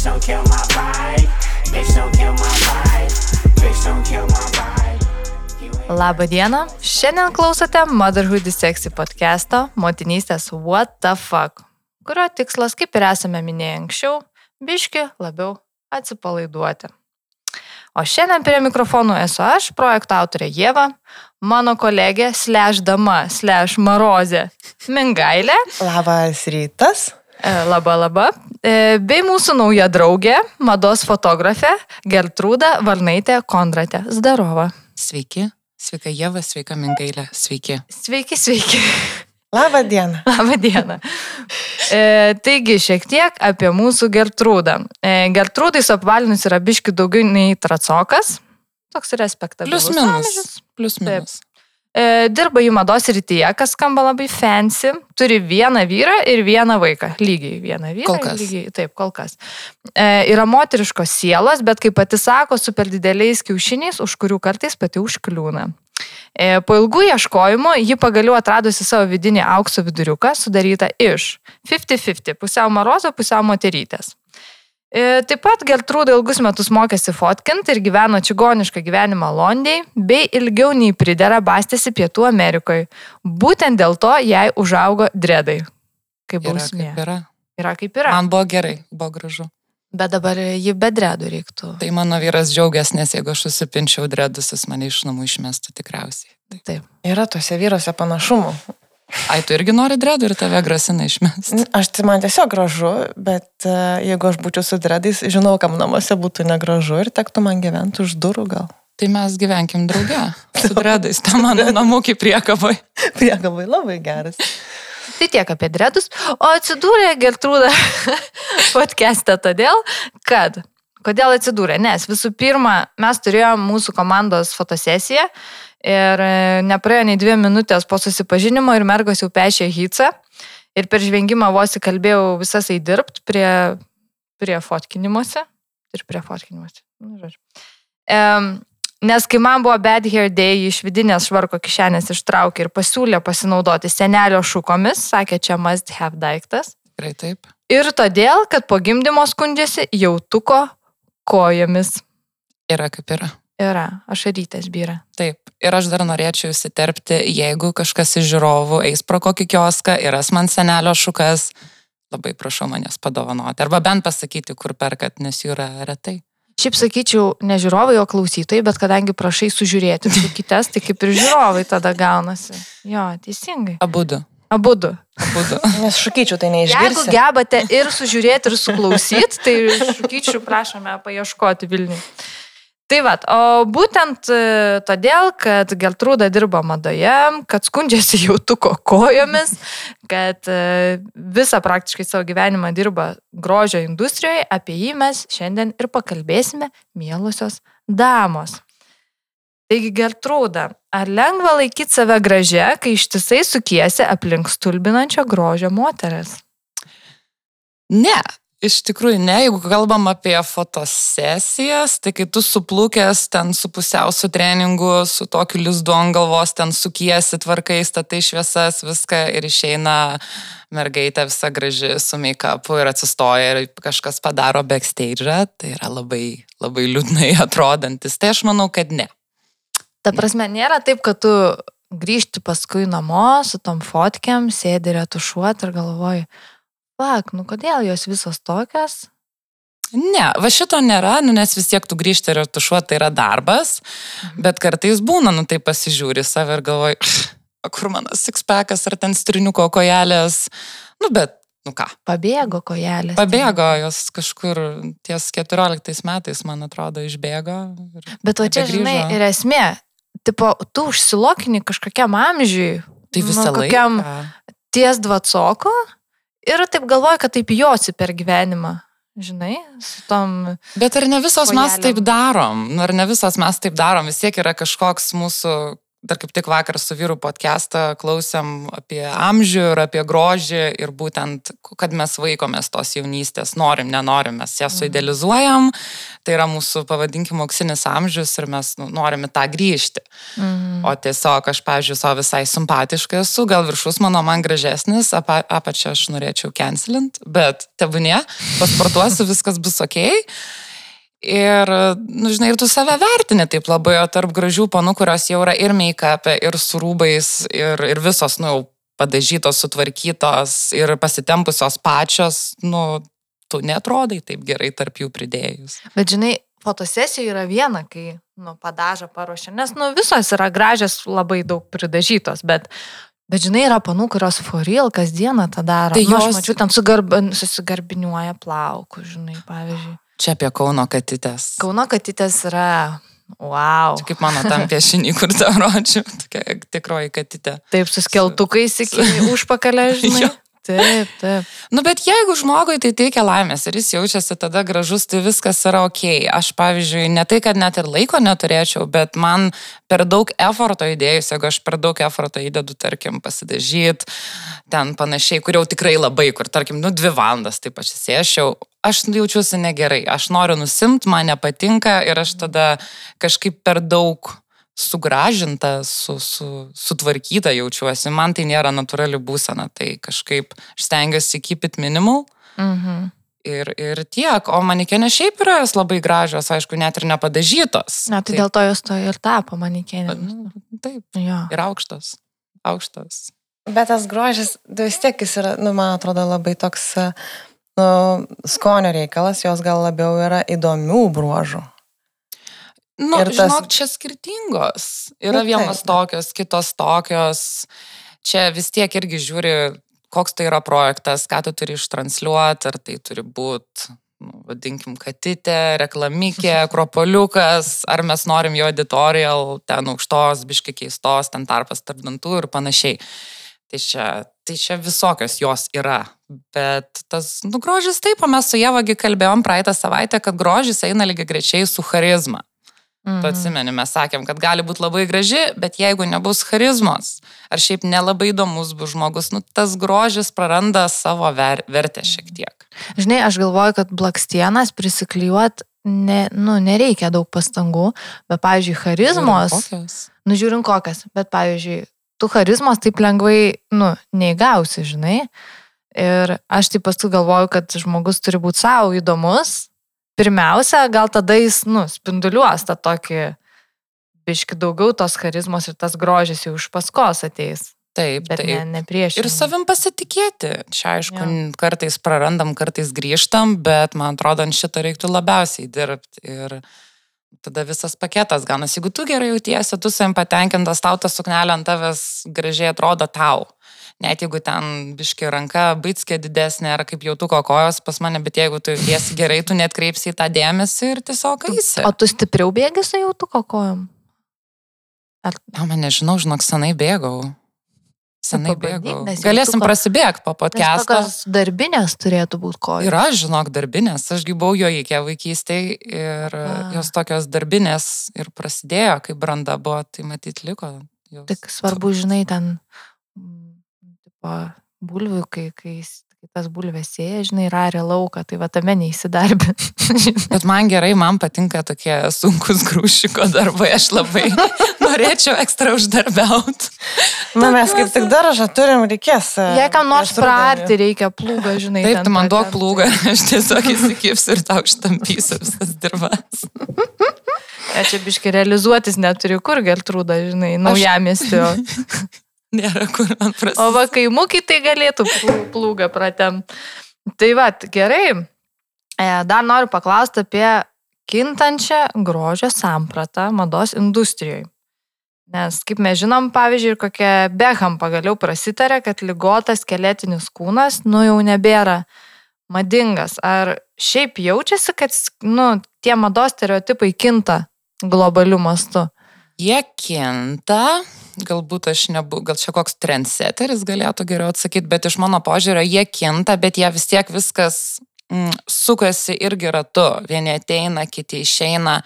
Bitch, don't kill my vibe. Bitch, don't kill my vibe. Bitch, don't kill my vibe. Labą dieną. Šiandien klausote Motherhood is Sexy podcast'o motinystės What the fuck, kurio tikslas, kaip ir esame minėję anksčiau, biški labiau atsipalaiduoti. O šiandien prie mikrofonų esu aš, projekto autorė Jėva, mano kolegė slash dama slash marozė Mingailė, Labas rytas. E, laba laba, e, bei mūsų nauja draugė, mados fotografė Gertrūda Varnaitė Kondratė. Zdarova. Sveiki, sveika Jėva, sveika Mingailė, sveiki. Sveiki, sveiki. Labą dieną. Labą dieną. E, taigi, šiek tiek apie mūsų Gertrūdą. E, Gertrūdai suapvalinus yra biški daugiau nei tracokas. Toks respektabilus. Plius minus. Plius minus. E, dirba į mados rytyje, kas skamba labai fancy. Turi vieną vyrą ir vieną vaiką. Lygiai vieną vyrą. Kol kas. Lygiai, taip, kol kas. E, yra moteriškos sielos, bet kaip pati sako, su per dideliais kiaušiniais, už kurių kartais pati užkliūna. E, Po ilgų ieškojimų ji pagaliau atradusi savo vidinį aukso viduriuką, sudarytą iš 50-50, pusiau marozo, pusiau moterytės. E, Taip pat Gertrūda ilgus metus mokėsi fotkint ir gyveno čigonišką gyvenimą Londijai, bei ilgiau nei pridera bastėsi Pietų Amerikoje. Būtent dėl to jai užaugo dredai. Kaip Yra bausmė. kaip yra. Yra kaip yra. Man buvo gerai, buvo gražu. Bet dabar ji be dredų reiktų. Tai mano vyras džiaugiasi, nes jeigu aš susipinčiau dredus, jis mane iš namų išmestų tikriausiai. Taip. Yra tuose vyruose panašumų. Ai, tu irgi nori dredų ir tave grasina išmesti. Aš tai man tiesiog gražu, bet e, jeigu aš būčiau su dredais, žinau, kam namuose būtų negražu ir tektų man gyventi už durų gal. Tai mes gyvenkim drauge. Su dredais, tam mano namūkį priekaboj. Priegavai labai geras. Tai tiek apie dredus. O atsidūrė Gertrūda podcast'e todėl, kad Kodėl atsidūrė? Nes visų pirma, mes turėjom mūsų komandos fotosesiją ir e, nepraėjo nei dvi minutės po susipažinimo ir mergos jau pešė hycą. Ir per žvengimą vos įkalbėjau visas įdirbt prie, prie fotkinimuose. Ir prie fotkinimuose. Nu. Em, Nes kai man buvo bad hair day, iš vidinės švarko kišenės ištraukė ir pasiūlė pasinaudoti senelio šukomis, sakė, čia must have daiktas. Tikrai taip. Ir todėl, kad po gimdymo skundžiasi jautuko kojomis. Yra kaip yra. Yra, ašarytės vyra. Taip. Ir aš dar norėčiau įsiterpti, jeigu kažkas iš žiūrovų eis pro kokį kioską ir ras man senelio šukas, labai prašau manęs padovanoti. Arba bent pasakyti, kur perkat, nes jų yra retai. Šiaip sakyčiau, ne žiūrovai, o klausytojai, bet kadangi prašai sužiūrėti kitas, tai kaip ir žiūrovai tada gaunasi. Jo, teisingai. Abudu. Abudu. Abudu. Nes šukyčiau tai Jeigu neišgirsi. gebate ir sužiūrėti, ir suklausyti, tai šukyčių prašome paieškoti Vilniui. Tai va, o būtent e, todėl, kad Geltrūda dirba madoje, kad skundžiasi jautuko kojomis, kad e, visą praktiškai savo gyvenimą dirba grožio industrijoje, apie jį mes šiandien ir pakalbėsime, mielosios damos. Taigi, Gertrūda, ar lengva laikyti save gražia, kai ištisai sukiesi aplink stulbinančio grožio moteris? Ne, iš tikrųjų ne, jeigu kalbam apie fotosesijas, tai kai tu suplūkęs ten su pusiausiu treningu, su tokiu lizdu ant galvos, ten sukiesi tvarkai, statai šviesas, viską ir išeina mergaitė visa graži su make-upu ir atsistoja ir kažkas padaro backstage, tai yra labai, labai liūdnai atrodantis. Tai aš manau, kad ne. Ta prasme, nėra taip, kad tu grįžti paskui namo su tom fotkiam, sėdi retušuoti ir galvoji, pak, nu kodėl jos visos tokios? Ne, va šito nėra, nu, nes vis tiek tu grįžti ir tušuoti tai yra darbas, bet kartais būna, nu tai pasižiūri save ir galvoji, kur mano sixpackas ar ten striniuko kojelės, nu bet, nu ką, Pabėgo kojelės. pabėgo jos kažkur ties 14 metais, man atrodo, išbėgo. Bet o čia, nebegrįžo. žinai, ir esmė, tipo, tu užsilokini kažkokiam amžiui. Tai visą nu, kokiam laiką. ties dvacoko ir taip galvoji, kad taip josi per gyvenimą. Žinai, su tom... Bet ar ne visos mes kojelėm. taip darom? Nu, ar ne visos mes taip darom? Vis tiek yra kažkoks mūsų dar kaip tik vakar su vyru podcastą klausėm apie amžių ir apie grožį ir būtent, kad mes vaikomės tos jaunystės, norim, nenorim, mes ją suidealizuojam, tai yra mūsų, pavadinkim, auksinis amžius ir mes nu, norime tą grįžti. Mhm. O tiesiog aš, pavyzdžiui, savo visai simpatiškai esu, gal viršus mano man gražesnis, apa, apačia aš norėčiau cancelint, bet tebūnė, pasportuosiu, viskas bus ok. Ir, nu, žinai, ir tu save vertini taip labai, o tarp gražių panų, kurios jau yra ir make-up, ir su rūbais, ir, ir visos, nu, jau padažytos, sutvarkytos ir pasitempusios pačios, nu, tu netrodai taip gerai tarp jų pridėjus. Bet žinai, fotosesija yra viena, kai, nu, padažą paruošia, nes, nu, visos yra gražios, labai daug pridažytos, bet Bet žinai, yra panų, kurios foril kasdieną tą daro. Tai jos... nu, aš mačiau, ten sugarb... susigarbiniuoja plaukus, žinai, pavyzdžiui. Čia apie Kauno katytės. Kauno katytės yra, wow. Čia kaip mano tam piešinį, kur tą rodžiu, tokia tikroji katytė. Taip, suskeltukais iki užpakalio, žinai. jo. Taip, taip. Nu, bet jeigu žmogui tai teikia laimės ir jis jaučiasi tada gražus, tai viskas yra ok. Aš, pavyzdžiui, ne tai, kad net ir laiko neturėčiau, bet man per daug eforto įdėjus, jeigu aš per daug eforto įdedu, tarkim, pasidažyti, ten panašiai, kur jau tikrai labai, kur, tarkim, nu, dvi valandas taip aš įsėšiau, aš jaučiuosi negerai, aš noriu nusimti, man nepatinka ir aš tada kažkaip per daug sugražinta, su, su, sutvarkyta jaučiuosi. Man tai nėra natūrali būsena, tai kažkaip aš stengiuosi keep it minimal. Mhm. Ir, ir tiek, o manikenė šiaip yra jos labai gražios, aišku, net ir nepadažytos. Na, tai, tai dėl to jos to ir tapo manikenė. Nu, taip. Jo. Ir aukštos. Aukštos. Bet tas grožis, vis tiek jis yra, nu, man atrodo, labai toks nu, skonio reikalas, jos gal labiau yra įdomių bruožų. Nu, ir tas... žinok, čia skirtingos. Yra nu, vienos tokios, kitos tokios. Čia vis tiek irgi žiūri, koks tai yra projektas, ką tu turi ištransliuoti, ar tai turi būti, nu, vadinkim, katitė, reklamikė, akropoliukas, ar mes norim jo editorial, ten aukštos, biški keistos, ten tarpas tarp dantų ir panašiai. Tai čia, tai čia visokios jos yra. Bet tas, nu, grožis taip, o mes su Jevagi kalbėjom praeitą savaitę, kad grožis eina lygiai grečiai su charizma. Mhm. Tu atsimeni, mes sakėm, kad gali būti labai graži, bet jeigu nebus charizmos, ar šiaip nelabai įdomus bus žmogus, nu, tas grožis praranda savo ver vertę šiek tiek. Žinai, aš galvoju, kad blakstienas prisiklijuot ne, nu, nereikia daug pastangų, bet, pavyzdžiui, charizmos. Nu, žiūrint kokias, bet, pavyzdžiui, tu charizmos taip lengvai, nu, neįgausi, žinai. Ir aš taip paskui galvoju, kad žmogus turi būti savo įdomus, pirmiausia, gal tada jis, nu, spinduliuos tą tokį biški daugiau tos charizmos ir tas grožis jau iš paskos ateis. Taip, bet taip. Ne, ne prieš. Ir savim pasitikėti. Čia, aišku, ja. kartais prarandam, kartais grįžtam, bet man atrodo, ant šito reiktų labiausiai dirbti. Ir tada visas paketas ganas. Jeigu tu gerai jautiesi, tu savim patenkintas, tau ta suknelė ant tavęs gražiai atrodo tau net jeigu ten biški ranka, baitskė didesnė ar kaip jautuko kojos pas mane, bet jeigu tu jautiesi gerai, tu net kreipsi į tą dėmesį ir tiesiog eisi. O tu stipriau bėgi su jautuko kojom? Ar... Na, man nežinau, žinok, senai bėgau. Senai bėgau. Galėsim prasibėgti po podcast'o. Kokios darbinės turėtų būti kojos? Yra, žinok, darbinės. Aš buvau jo įkė vaikystėje ir A. jos tokios darbinės ir prasidėjo, kai branda buvo, tai matyt liko. Jos... Tik svarbu, žinai, ten po bulvių, kai, kai, kai tas bulvės sėja, žinai, rarė lauką, tai va tame neįsidarbė. Bet man gerai, man patinka tokie sunkus grūšiko darbai, aš labai norėčiau ekstra uždarbiauti. Na, mes kaip tik daržą turim, reikės. E, Jei kam nors praarti, reikia plūgą, žinai. Taip, tu man duok plūgą, aš tiesiog įsikipsiu ir tau štampysiu visas dirbas. Ja, čia biški realizuotis neturi kur, Gertrūda, žinai, naujamestio. Aš... Nėra kur man prasidėti. O va, kaimukai tai galėtų plūgą pratem. Tai va, gerai. E, dar noriu paklausti apie kintančią grožio sampratą mados industrijoje. Nes, kaip mes žinom, pavyzdžiui, kokia Beham pagaliau prasitarė, kad lygotas skeletinis kūnas, nu jau nebėra madingas. Ar šiaip jaučiasi, kad, nu, tie mados stereotipai kinta globaliu mastu? Jie kinta, galbūt aš nebu, gal čia koks trendseteris galėtų geriau atsakyti, bet iš mano požiūrio jie kinta, bet jie vis tiek viskas mm, sukasi irgi ratu. Vieni ateina, kiti išeina,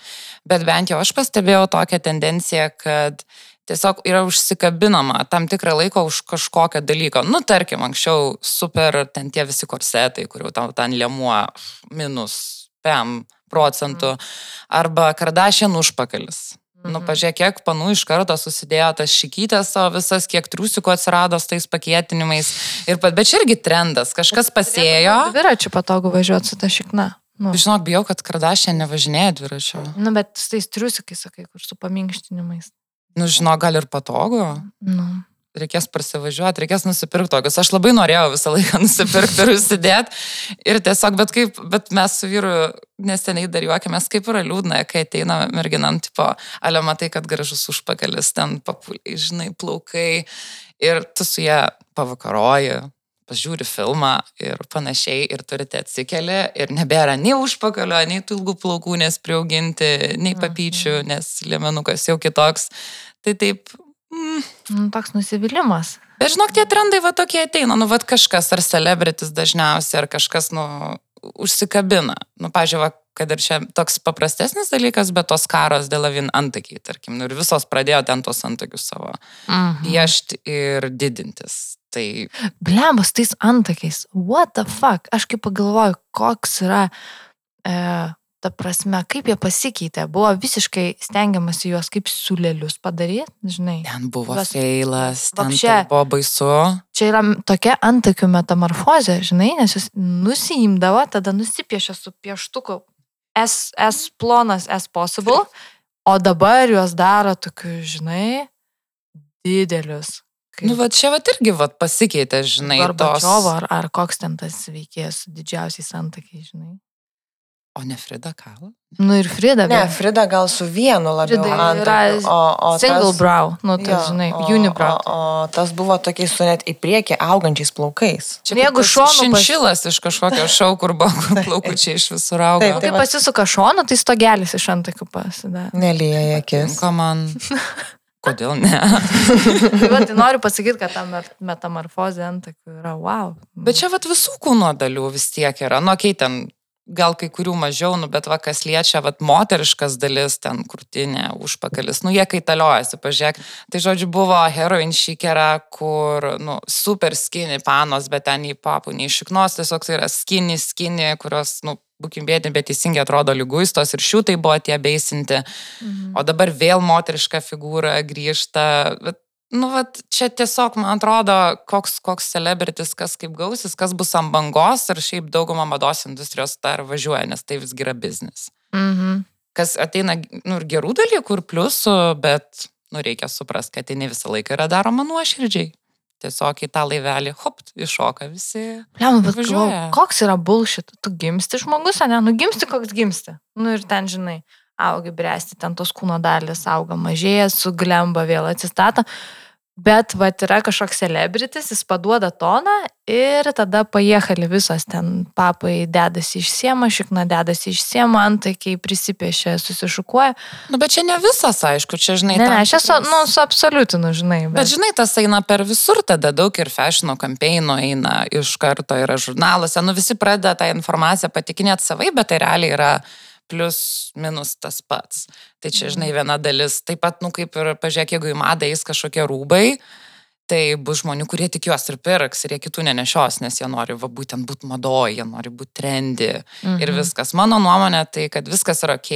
bet bent jau aš pastebėjau tokią tendenciją, kad tiesiog yra užsikabinama tam tikrą laiką už kažkokią dalyką. Nu, tarkim, anksčiau super ten tie visi korsetai, kurių tau ten liemuo minus 5 procentų, arba kardašien užpakalis. Nu, pažiūrėk, kiek panų iš karto susidėjo tas šikytės savo visas, kiek triusikų atsirado su tais pakėtinimais. Ir, bet čia irgi trendas, kažkas pasėjo. Dviračiu patogu važiuoti su ta šikna. Nu, Žinok, bijau, kad kardašė nevažinėja dviračiu. nu bet su tais triusikais, sakai, kur su paminkštinimais. Nu, žinok, gal ir patogu. Nu. Reikės prasivažiuoti, reikės nusipirkti tokius. Aš labai norėjau visą laiką nusipirkti ir užsidėti. Ir tiesiog, bet kaip, bet mes su vyru neseniai dar juokėmės, kaip yra liūdna, kai ateina merginam, tipo, ale matai, kad gražus užpakalis, ten papuliai, žinai, plaukai. Ir tu su ją pavakaroji, pažiūri filmą ir panašiai, ir turite atsikeli ir nebėra nei užpakalio, nei tų ilgų plaukų, nes priauginti, nei papyčių, nes liemenukas jau kitoks. Tai taip, mm, Nu, toks nusivylimas. Bet žinok, tie trendai va tokie ateina, nu, va kažkas ar celebritis dažniausiai, ar kažkas, nu, užsikabina. Nu, pažiūrėjau, kad ir čia toks paprastesnis dalykas, bet tos karos dėl avin antakiai, tarkim, nu, ir visos pradėjo ten tos antakius savo Mhm. piešti ir didintis. Tai Blembas tais antakiais. What the fuck? Aš kaip pagalvoju, koks yra, e, ta prasme, kaip jie pasikeitė. Buvo visiškai stengiamasi juos kaip siūlelius padaryti, žinai. ten buvo Vas- feilas, ten Vapše. tai buvo baisu. Čia yra tokia antakių metamorfozė, žinai, nes jis nusiimdavo, tada nusipiešė su pieštuku S, S plonas, S possible, o dabar juos daro tokius, žinai, didelius. Kaip Nu, va čia va irgi va pasikeitė, žinai, tos. Gorbačiovo ar, ar koks ten tas veikėjas su didžiausiais antakiais, žinai. O ne Frida Kalo? Nu ir Frida, Ne, Frida gal su vienu labiau. Frida yra o, o single tas, brow, nu jo, žinai, unibrow. O, o tas buvo tokiais su net į priekį augančiais plaukais. Čia Jeigu šonu pas- Šinšilas iš kažkokio šau, kur buvo plaukučiai iš visur auga. Taip, Kai va- pasisuka šonu, tai stogelis iš antakių pasidaro. Nelieja akis. Tinka man. Kodėl ne? Tai, va, tai noriu pasakyti, kad ta mer- metamorfozė antakių yra wow. Bet čia vat visų kūno dalių vis tiek yra. Nu, kai ten gal kai kurių mažiau, nu, bet va, kas liečia, vat, moteriškas dalis, ten krūtinė, užpakalis, nu, jie kaitaliojasi, pažiūrėk. Tai žodžiu, buvo heroin šykera, kur, nu, super skinny panos, bet ten į papų, nei šiknos, tiesiog tai yra skinny, skinny, kurios, nu, būkim bėdini, bet teisingai atrodo lyguistos ir šių tai buvo tie beisinti. Mhm. O dabar vėl moteriška figūra grįžta. Bet, nu, vat, čia tiesiog, man atrodo, koks, koks celebritis, kas kaip gausis, kas bus ant bangos ir šiaip dauguma mados industrijos dar važiuoja, nes tai visgi yra biznis. Mhm. Kas ateina, nu, ir gerų dalykų, ir pliusų, bet, nu, reikia suprasti, kad tai ne visą laiką yra daroma nuoširdžiai. Tiesiog į tą laivelį, hop, iššoka visi. Pliam, bet Važiuoja. koks yra bullshit? Tu gimsti žmogus, ne? Nu, gimsti koks gimsti. Nu ir ten, žinai, augi bręsti, ten tos kūno dalis auga, mažėja, suglemba, vėl atsistato. Bet, va, yra kažkoks celebritis, jis paduoda toną ir tada pajėhali visos ten papai dedasi iš siemo, šikna dedasi iš siemo, antakiai prisipiešia, susišukuoja. Nu, bet čia ne visas, aišku, čia, žinai, Ne, ne, aš esu, nu, suabsoliutinu, žinai. Bet, Bet žinai, tas eina per visur, tada daug ir fashiono kampeino eina iš karto, yra žurnaluose, nu visi pradeda tą informaciją patikinėti savai, bet tai realiai yra plus minus tas pats. Tai čia, žinai, viena dalis. Taip pat, nu kaip ir, pažiūrėk, jeigu į madą eis kažkokie rūbai, tai bus žmonių, kurie tik juos ir pirks, ir jie kitų nenešios, nes jie nori va, būtent būti madoje, jie nori būti trendi mhm. ir viskas. Mano nuomonė tai, kad viskas yra ok,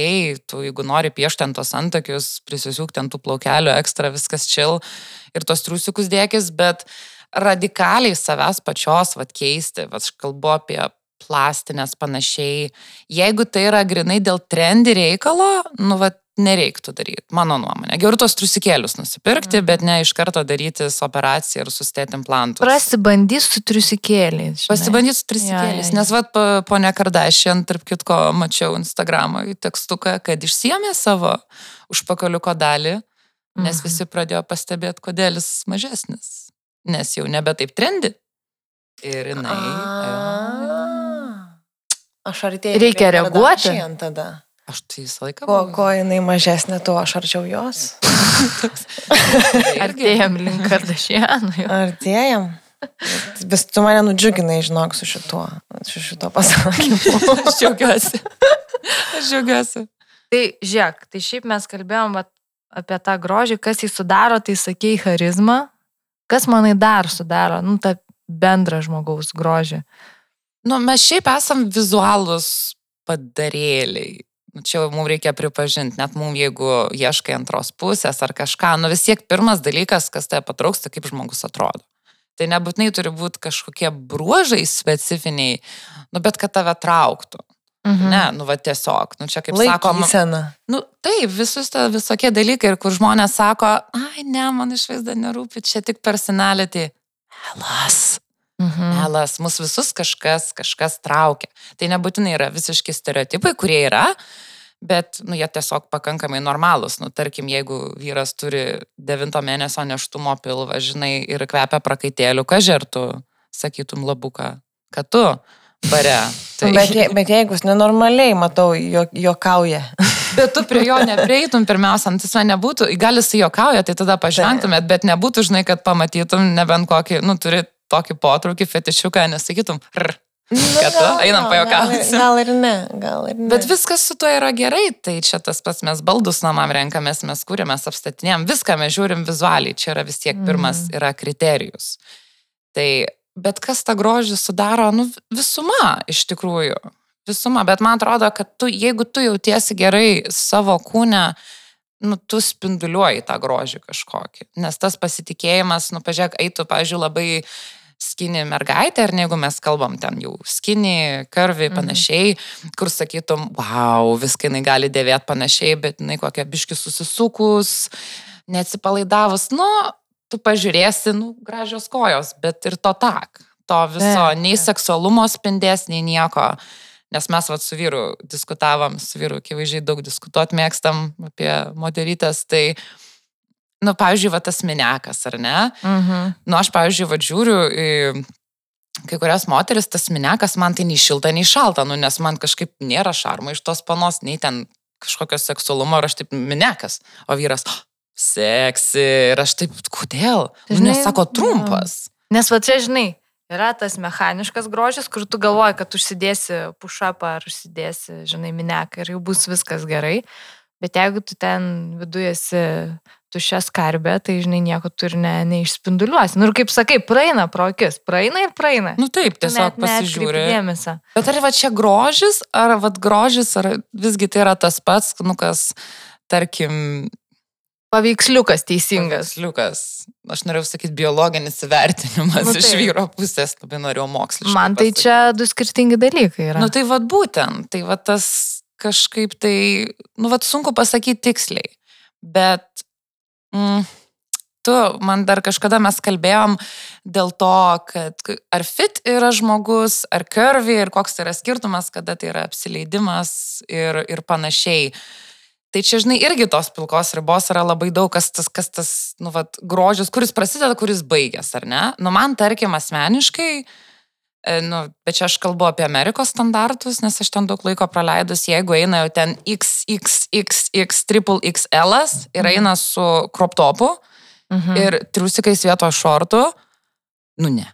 tu jeigu nori piešti ant tos antakius, prisisiūkti ant tų plaukelių, ekstra viskas chill ir tos triusikus dėkis, bet radikaliai savęs pačios vat, keisti, vat, aš kalbu apie plastinės panašiai. Jeigu tai yra grinai dėl trendi reikalo, nu, vat, nereiktų daryti, mano nuomonė. Geriau tos trusikėlius nusipirkti, bet ne iš karto darytis operaciją ir sustėti implantus. Prasibandys su triusikėliais. žinai. Pasibandyt su trisikėliais, Jo, jo, jo. nes vad ponia Kardašian, tarp kitko, mačiau Instagramą tekstuką, kad išsiemė savo užpakaliuko dalį, nes Mhm. visi pradėjo pastebėti, kodėl jis mažesnis, nes jau nebe taip trendi. Ir jinai. jo. Aš artėjau. Reikia reaguoti. Tada. Aš tai visą laiką. Ko, ko jinai mažesnė, tuo aš arčiau jos. Artėjom link Kardašianų. jau. Artėjam. Vis tu mane nudžiuginai, žinok, su šituo, su šituo pasakymu. Aš džiaugiuosi. Aš džiaugiuosi. Tai žiūrėk, tai šiaip mes kalbėjom vat, apie tą grožį, kas jį sudaro, tai sakei charizma. Kas manai dar sudaro, nu, tą bendrą žmogaus grožį? Nu, mes šiaip esam vizualus padarėliai. Nu, Čia mums reikia pripažinti, net mums jeigu ieškai antros pusės ar kažką, nu vis tiek pirmas dalykas, kas tave patrauks, tai kaip žmogus atrodo. Tai nebūtinai turi būti kažkokie bruožai specifiniai, nu bet kad tave trauktų. Mhm. Ne, nu va tiesiog, nu čia kaip sakoma. Laikysena. Nu taip, visus ta, visokie dalykai, ir kur žmonės sako, ai ne, man išvaizda nerūpi, čia tik personality. Melas. Mhm. Melas, mus visus kažkas, kažkas traukia. Tai nebūtinai yra visiški stereotipai, kurie yra, bet nu, jie tiesiog pakankamai normalūs. Nu, tarkim, jeigu vyras turi devinto mėnesio neštumo pilvą, žinai, ir kvepia prakaitėlių, ką žertų, sakytum labuką, kad tu bare. Tai... Bet, je, bet jeigu jis nenormaliai, matau, jo, jokauja. Bet tu prie jo nepreitum pirmiausia, nu, tai jis man nebūtų, gal jis juokauja, tai tada pažengtumėt, bet nebūtų, žinai, kad pamatytum nebent kokį, nu, turi tokį potraukį, fetišiuką, nesakytum, r. Kad tu, einam pajuokauti. Gal, gal ir ne, gal ir ne. Bet viskas su tuo yra gerai, tai čia tas pats mes baldus namam renkamės, mes kūrėmės, apstatinėjom, viską mes žiūrim vizualiai, čia yra vis tiek pirmas Mhm. yra kriterijus. Tai, bet kas tą grožį sudaro, nu visuma iš tikrųjų, visuma, bet man atrodo, kad tu, jeigu tu jautiesi gerai savo kūne, nu, tu spinduliuoji tą grožį kažkokį. Nes tas pasitikėjimas, nu, pažiūrėk, eitų, pažiūrėjau, labai skini mergaitė, ar ne, jeigu mes kalbam ten jau skini, karvi, Mhm. panašiai, kur sakytum, wow, viską jinai gali dėvėti panašiai, bet jinai kokia biški susisukus, neatsipalaidavus, nu, tu pažiūrėsi, nu, gražios kojos, bet ir to tak. To viso, nei seksualumo spindės, nei nieko. Nes mes vat su vyru diskutavom, su vyru akivaizdžiai daug diskutuoti mėgstam apie moterytės, tai, nu, pavyzdžiui, va tas minekas, ar ne? Mhm. Nu, aš, pavyzdžiui, va žiūriu į kai kurias moteris, tas minekas man tai nei šilta, nei šalta, nu, nes man kažkaip nėra šarmo iš tos panos, nei ten kažkokio seksualumo, ir aš taip minekas, o vyras, "Oh, seksi, ir aš taip, kodėl? Nu, Žinai, nes sako trumpas. Nes va čia, žinai, yra tas mechaniškas grožis, kur tu galvoji, kad užsidėsi pušapą ar užsidėsi, žinai, mineką ir jau bus viskas gerai. Bet jeigu tu ten viduje esi tušia skarbė, tai, žinai, nieko tu ir ne, neišspinduliuosi. Nu ir kaip sakai, praeina pro akis, praeina ir praeina. Nu taip, Tu tiesiog net neatkreipi pasižiūri. Dėmesio. Bet ar va čia grožis, ar va grožis, ar visgi tai yra tas pats, nu kas, tarkim, Paveiksliukas teisingas. Liukas, aš norėjau sakyti biologinis įvertinimas Nu nu, iš taip. vyro pusės, labai norėjau moksliškai. Man tai pasakyt. čia du skirtingi dalykai yra. Nu tai vad būtent, tai vad tas kažkaip tai, nu vad sunku pasakyti tiksliai, bet mm, tu, man dar kažkada mes kalbėjom dėl to, kad ar fit yra žmogus, ar curvy ir koks tai yra skirtumas, kada tai yra apsileidimas ir, ir panašiai. Tai čia, žinai, irgi tos pilkos ribos yra labai daug, kas tas, kas tas nu, vat, grožis, kuris prasideda, kuris baigės, ar ne? Nu, man, tarkim, asmeniškai, E, Nu, bet čia aš kalbu apie Amerikos standartus, nes aš ten daug laiko praleidus, jeigu eina jau ten XXXX, triple XL ir Mhm. eina su kroptopu Mhm. ir triusikais vieto šortų, nu ne.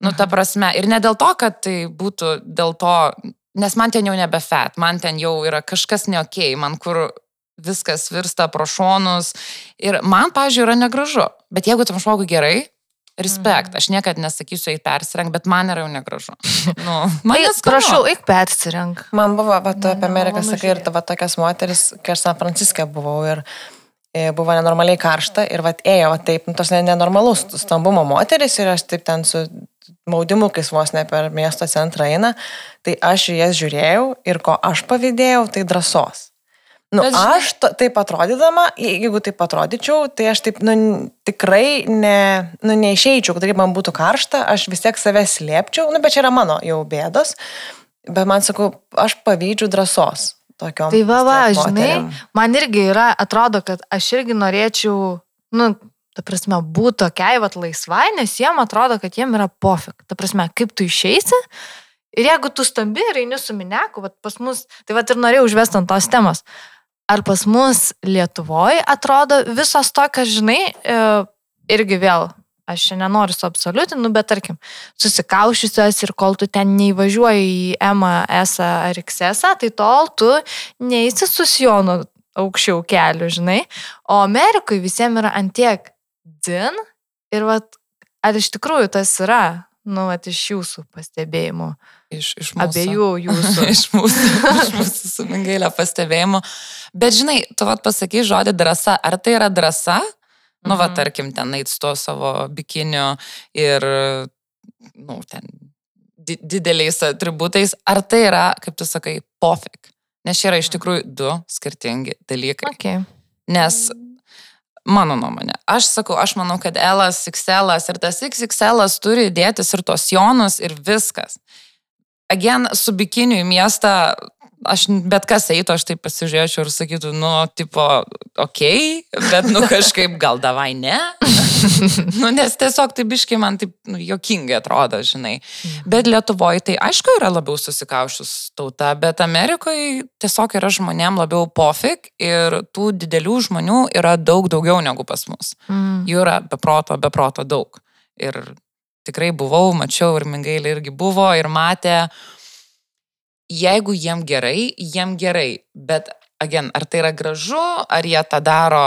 Nu, ta Mhm. prasme, ir ne dėl to, kad tai būtų dėl to, nes man ten jau nebe fet, man ten jau yra kažkas neokei, man kur viskas virsta pro šonus ir man, pažiūrėjau, yra negražu. Bet jeigu tam žmogui gerai, respekt, Mhm. aš niekada nesakysiu į persireng, bet man yra jau negražu. Nu, man Tai, neskanu. prašau, eik persirink. Man buvo, va, tu Man apie Ameriką sakai, ir tavo tokias moteris, kai aš San Franciske buvau ir e, buvo nenormaliai karšta ir va ėjo, va taip, nu, tos ne- nenormalus stambumo moteris ir aš taip ten su maudimukais vos ne per miesto centrą eina, tai aš į jas žiūrėjau ir ko aš pavydėjau, tai drąsos. Nu, Bet žinai- aš to, taip atrodydama, je- jeigu taip atrodyčiau, tai aš taip, nu, tikrai ne, nu, neišeičiau, kad taip man būtų karšta, aš vis tiek save slėpčiau, nu, bet čia yra mano jau bėdos, bet man sakau, aš pavydžiu drąsos tokiom. Tai va, va, žinai, man irgi yra, atrodo, kad aš irgi norėčiau, nu, ta prasme, būti tokiai, va, laisvai, nes jiem atrodo, kad jiem yra pofik. Ta prasme, kaip tu išeisi. Ir jeigu tu stambi ir eini su mineku, va, pas mus, tai va ir norėjau užvesti ant tos temos. Ar pas mus Lietuvoje atrodo visos tokios, žinai, e, irgi vėl, aš čia nenoriu suabsoliutinti, nu, bet tarkim, susikaušusios ir kol tu ten neįvažiuoji į M, S ar XS, tai tol tu neįsi su Sijonu aukščiau kelių, žinai. O Amerikoje visiems yra antiek dzin ir vat, ar iš tikrųjų tas yra, nu, vat, iš jūsų pastebėjimų, Iš, iš mūsų. abiejų jūsų. iš mūsų, iš mūsų su Mingailė pastebėjimu. Bet žinai, tu vat pasakai žodį drąsa. Ar tai yra drąsa? Nu, va, Mhm. tarkim, ten eit su tuo savo bikiniu ir, nu, ten di dideliais atributais. Ar tai yra, kaip tu sakai, pofik? Nes čia yra iš tikrųjų du skirtingi dalykai. Okay. Nes mano nuomonė, aš sakau, aš manau, kad L, XL ir tas XXL turi dėtis ir tos jonus ir viskas. Agen, su bikiniu į miestą, aš bet kas eitų, aš taip pasižiūrėčiau ir sakytų, nu, tipo, okei, okay, bet, nu, kažkaip gal davai ne. nu, nes tiesiog tai biškai man taip nu, jokingai atrodo, žinai. Bet Lietuvoje tai aišku yra labiau susikaušus tauta, bet Amerikoje tiesiog yra žmonėm labiau pofik ir tų didelių žmonių yra daug daugiau negu pas mus. Mm. Jų yra beproto, beproto daug. Ir tikrai buvau, mačiau ir Mingailė irgi buvo ir matė, jeigu jiem gerai, jiem gerai. Bet, agen, ar tai yra gražu, ar jie tą daro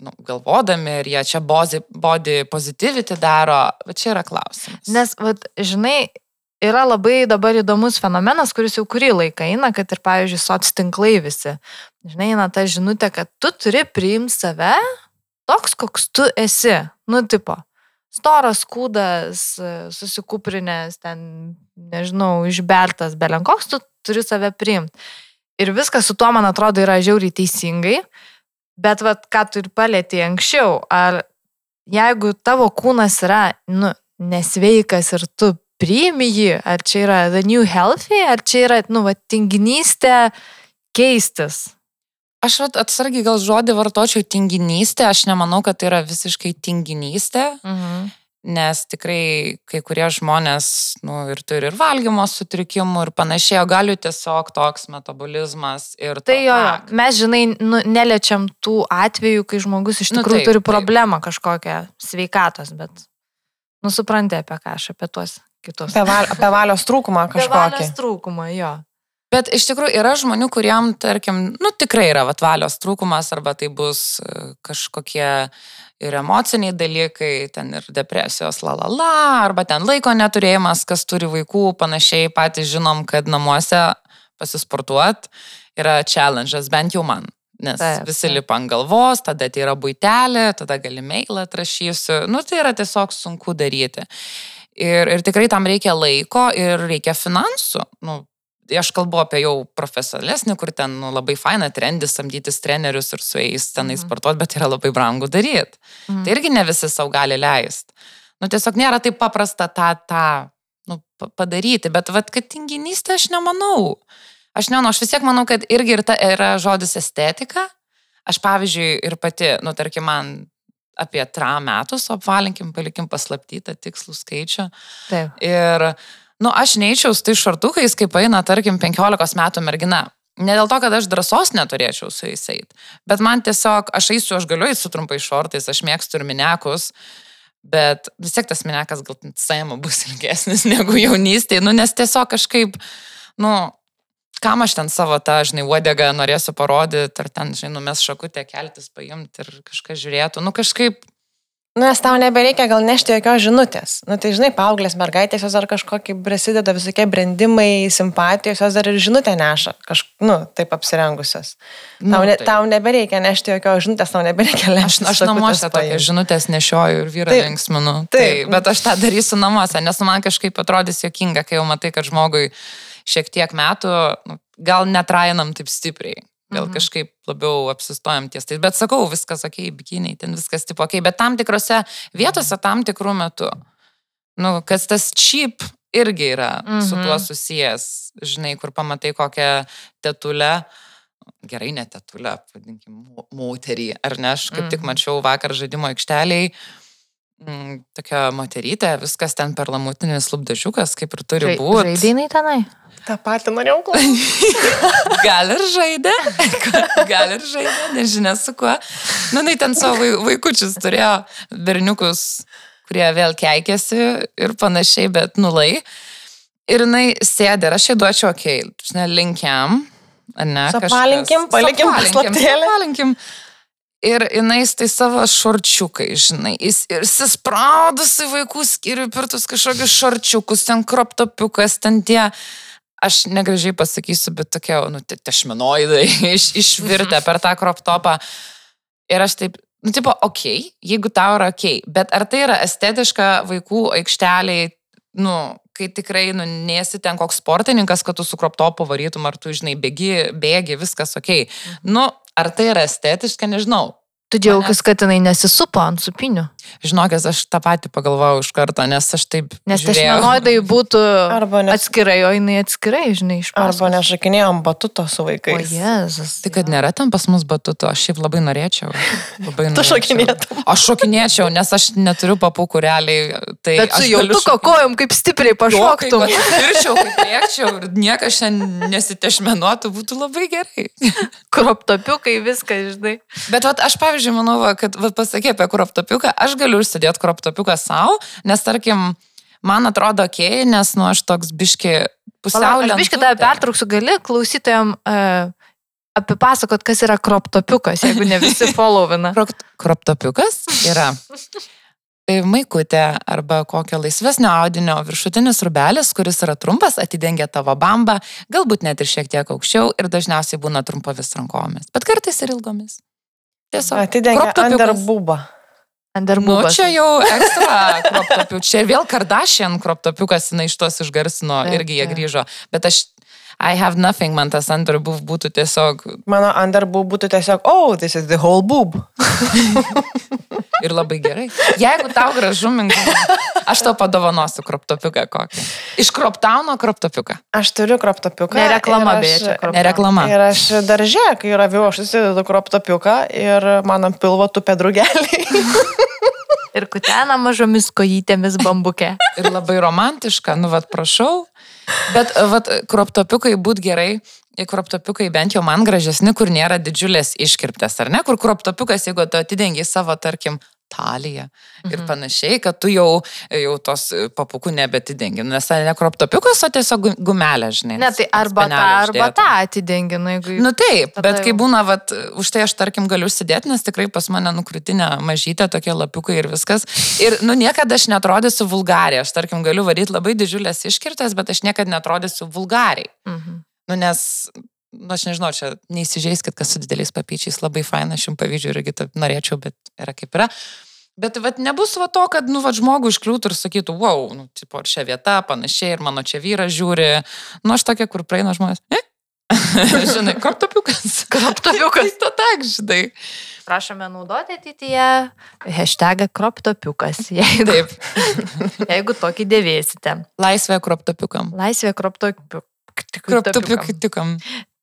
nu, galvodami, ar jie čia body, body positivity daro, bet čia yra klausimas. Nes, vat, žinai, yra labai dabar įdomus fenomenas, kuris jau kurį laiką eina, kad ir, pavyzdžiui, soc tinklai visi. Žinai, eina ta žinutė, kad tu turi priimti save toks, koks tu esi. Nu, tipo, storas kūdas, susikūprinės, ten, nežinau, išbertas, belenkoks, tu turi save priimti. Ir viskas su tuo, man atrodo, yra žiauriai teisingai. Bet, vat, ką tu ir palėtėjai anksčiau, ar jeigu tavo kūnas yra, nu, nesveikas ir tu priimi jį, ar čia yra the new healthy, ar čia yra, nu, va, tinginystė keistis. Aš atsargiai gal žodį vartočiau tinginystė, aš nemanau, kad tai yra visiškai tinginystė, Mhm. nes tikrai kai kurie žmonės, nu, ir turi ir valgymo sutrikimų ir panašiai, o gali tiesiog toks metabolizmas ir... Tai to- jo, ak. mes, žinai, nu, neliečiam tų atvejų, kai žmogus iš Nu, tikrųjų taip, turi taip. problemą kažkokią sveikatos, bet, nu, supranti apie ką aš, apie tuos kitus. Apie, val, apie valios trūkumą Apie kažkokį. valios trūkumą, jo. Bet iš tikrųjų yra žmonių, kuriem, tarkim, nu tikrai yra vat, valios trūkumas, arba tai bus e, kažkokie ir emociniai dalykai, ten ir depresijos lalala, arba ten laiko neturėjimas, kas turi vaikų, panašiai patys žinom, kad namuose pasisportuot yra challenge'as, bent jau man. Nes Taip, taip, visi lipa ant galvos, tada tai yra būtelė, tada gali mailą atrašysiu. Nu, tai yra tiesiog sunku daryti. Ir, ir tikrai tam reikia laiko ir reikia finansų. Nu, aš kalbu apie jau profesionalesnį, kur ten nu, labai faina trendis, samdytis trenerius ir su jais tenai Mhm. sportuoti, bet yra labai brangu daryti. Mhm. Tai irgi ne visi savo gali leisti. Nu, tiesiog nėra taip paprasta tą, tą nu, pa- padaryti, bet vad, kad tinginystė aš nemanau. Aš nemanau, aš vis tiek manau, kad irgi ir ta yra žodis estetika. Aš pavyzdžiui ir pati, nu, tarkim, man apie tra metus, apvalinkim, palikim paslaptytą tikslų skaičių. Taip. Ir, nu, aš neičiau su tai šartukais, kaip eina, tarkim, 15 metų mergina. Ne dėl to, kad aš drąsos neturėčiau su jais eiti, bet man tiesiog, aš eisiu, aš galiu eiti su trumpai šortais, aš mėgstu ir minekus, bet vis tiek tas minekas gal Saimo bus ilgesnis negu jaunystėje, nu, nes tiesiog kažkaip, nu, kam aš ten savo tą, žinai, uodegą norėsiu parodyti, ar ten, žinai, numes šakutę keltis, paimti ir kažką žiūrėtų, nu, kažkaip Nu, nes tau nebereikia gal nešti jokios žinutės. Nu, tai žinai, paauglės mergaitės jos dar kažkokį prasideda visokie brandimai, simpatijos, jos dar ir žinutę neša, kažkaip, nu, taip apsirengusios. Tau, Nu, ne, taip. tau nebereikia nešti jokios žinutės, tau nebereikia Aš, nešti. aš namuose tokias žinutės nešioju ir vyrą linksminu. Taip. Taip, bet aš tą darysiu namuose, nes man kažkaip atrodys jokinga, kai jau matai, kad žmogui šiek tiek metų, nu, gal netrainam taip stipriai. Gal Mhm. kažkaip labiau apsistojam ties tais. Bet sakau, viskas ok, bikiniai, ten viskas tipo ok, bet tam tikrose vietose tam tikrų metų. Nu, kas tas cheap irgi yra mhm. su tuo Mhm. susijęs. Žinai, kur pamatai kokią tetulę gerai net tetulę, vadinkim, mo- moterį, ar ne, aš kaip tik Mhm. mačiau vakar žaidimo aikšteliai, mm, tokia moterytė, viskas ten per lamutinis lubdažiukas, kaip ir turi būti. Žaidynai tenai. Ta pati norėjau klausyti. Gal ir žaidė, gal ir žaidė, nežinia su kuo. Nu, jinai ten savo vai- vaikučius turėjo, berniukus, kurie vėl keikėsi ir panašiai, bet nulai. Ir jinai sėdė, ir aš jai duočiau, okei, okay, linkiam, ar ne? kažkas- Suapalinkim, palikim Suapalinkim, paslaptėlę. Ir jinai tai savo šorčiukai, žinai, jis ir įsispraudusi vaikų skirių pirtus kažkokius šorčiukus, ten kroptopiukas, ten tie, aš negražiai pasakysiu, bet tokie, nu, te- tešminoidai iš, išvirtę per tą kroptopą. Ir aš taip, nu, tipo, okei, okay, jeigu tau yra okei, okay, bet ar tai yra estetiška vaikų aikšteliai, nu, kai tikrai, nu, nesi ten koks sportininkas, kad tu su kroptopu varytum, ar tu, žinai, bėgi, bėgi, viskas. Okay. Nu, ar tai yra estetiška, nežinau. Tu džiaugis, kad jinai nesisupo ant supinių. Žinokės, aš tą patį pagalvojau iš karto, nes aš taip... Nes žiūrėjau. tešmenoidai būtų Arba nes- atskirai, o jinai atskirai, žinai, iš Arba paskos. nešakinėjom batuto su O vaikais. Jezus. Tai kad nėra ten pas mus batuto, aš šiaip labai norėčiau. Labai Tu norėčiau. šokinėtum. Aš šokinėčiau, nes aš neturiu papukų realiai. Tai Bet su aš galiu jautuko kojom kaip stipriai pašoktum. Pirčiau, kaip lėkčiau ir niekas šiandien nesitešmenuotų, būtų labai gerai. Kroptopiukai, viską, žinai. Bet vat, aš, pavyzdžiui, manau, va, kad pasakė apie kroptopiuką, aš galiu užsidėti kroptopiuką savo, nes, tarkim, man atrodo, okei, okay, nes, nu, aš toks biški pusiau. Palauk, Aš biškai tave pertrauksiu, gali klausytojams uh, apipasakot, kas yra kroptopiukas, jeigu ne visi followina. Krop- Kroptopiukas yra e, maikutė arba kokio laisvesnio audinio viršutinis rubelis, kuris yra trumpas, atidengia tavo bambą, galbūt net ir šiek tiek aukščiau ir dažniausiai būna trumpomis rankomis, bet kartais ir ilgomis. Tiesiog. Atidengia kroptopiukas. Nu, čia jau ekstra kroptopiukas. Čia ir vėl Kardashian kroptopiukas, jinai iš tos išgarsino, Taip, irgi jie taip. grįžo. Bet aš, I have nothing, man tas underboob būtų tiesiog Mano under boob būtų tiesiog, oh, this is the whole boob. ir labai gerai. Jeigu tau gražu mingu, aš tau padovanosiu kroptopiuką kokį. Iš kroptauno kroptopiuką. Aš turiu kroptopiuką. Ne reklama, ir aš- beje, čia kroptauno. Ne reklama. Ir aš daržė, kai yra vėl, aš susidedu kroptopiuką ir man ant pilvo tupė drugeliai. Ir kutena mažomis kojytėmis bambuke. Ir labai romantiška, nu vad prašau. Bet vad kroptopiukai būt gerai. Kroptopiukai bent jau man gražesni, kur nėra didžiulės iškirptės, ar ne? Kur kroptopiukas, jeigu tu atidengi savo, tarkim, taliją ir Mhm. panašiai, kad tu jau, jau tos papukų nebetidengi. Nu, Nes tai ne kroptopiukas, o tiesiog gu- gumelė, žinai. Ne, tai arba tą, arba tą atidenginu, jeigu... Nu taip, bet kai jau- būna, vat, už tai aš tarkim galiu užsidėti, nes tikrai pas mane nukritinė mažytė, tokie lapiukai ir viskas. Ir, nu, niekada aš netrodysiu vulgariai. Aš, tarkim, galiu varyti labai didžiulės iškirtas, bet aš niekada netrodysiu vulgariai. Mhm. Nu, nes, nu, aš nežinau, čia neįsižeiskit, kas su dideliais papyčiais labai faina, aš jums pavyzdžiui irgi taip norėčiau, bet yra kaip yra. Bet vat, nebus va to, kad nu, vat, žmogų iškliūtų ir sakytų, wow, nu, tipo, ar čia vieta, panašiai, ir mano čia vyras žiūri. Nu, aš tokia, kur praeina žmonės. Eh? žinai, kroptopiukas. Kroptopiukas. to tak, žinai. Prašome naudoti ateityje hashtagą kroptopiukas, jei, Taip, jeigu tokį dėvėsite. laisvė kroptopiukam. Laisvė kroptopiukam. Kroptopiukam.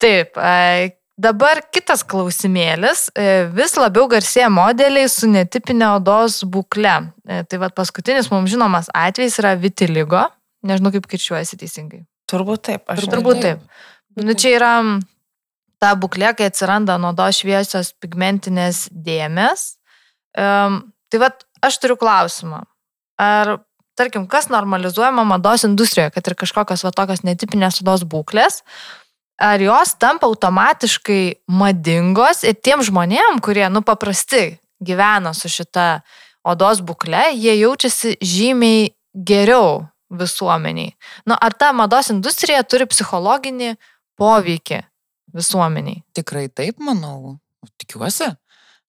Taip, e, dabar kitas klausimėlis. E, Vis labiau garsėja modeliai su netipinė odos būkle. E, Tai vad paskutinis mums žinomas atvejis yra vitiligo. Nežinau, kaip kirčiuojasi teisingai. Turbūt taip. Aš Turbūt nežinau. taip. Nu, čia yra ta būklė, kai atsiranda nuo odos šviesios pigmentinės dėmes. Um, tai vad, aš turiu klausimą. Ar, tarkim, kas normalizuojama mados industrijoje, kad ir kažkokios va tokios netipinės odos būklės, ar jos tampa automatiškai madingos ir tiem žmonėm, kurie, nu, paprasti gyvena su šita odos būkle, jie jaučiasi žymiai geriau visuomeniai. Nu, ar ta mados industrija turi psichologinį poveikį visuomeniai? Tikrai taip, manau. Tikiuosi.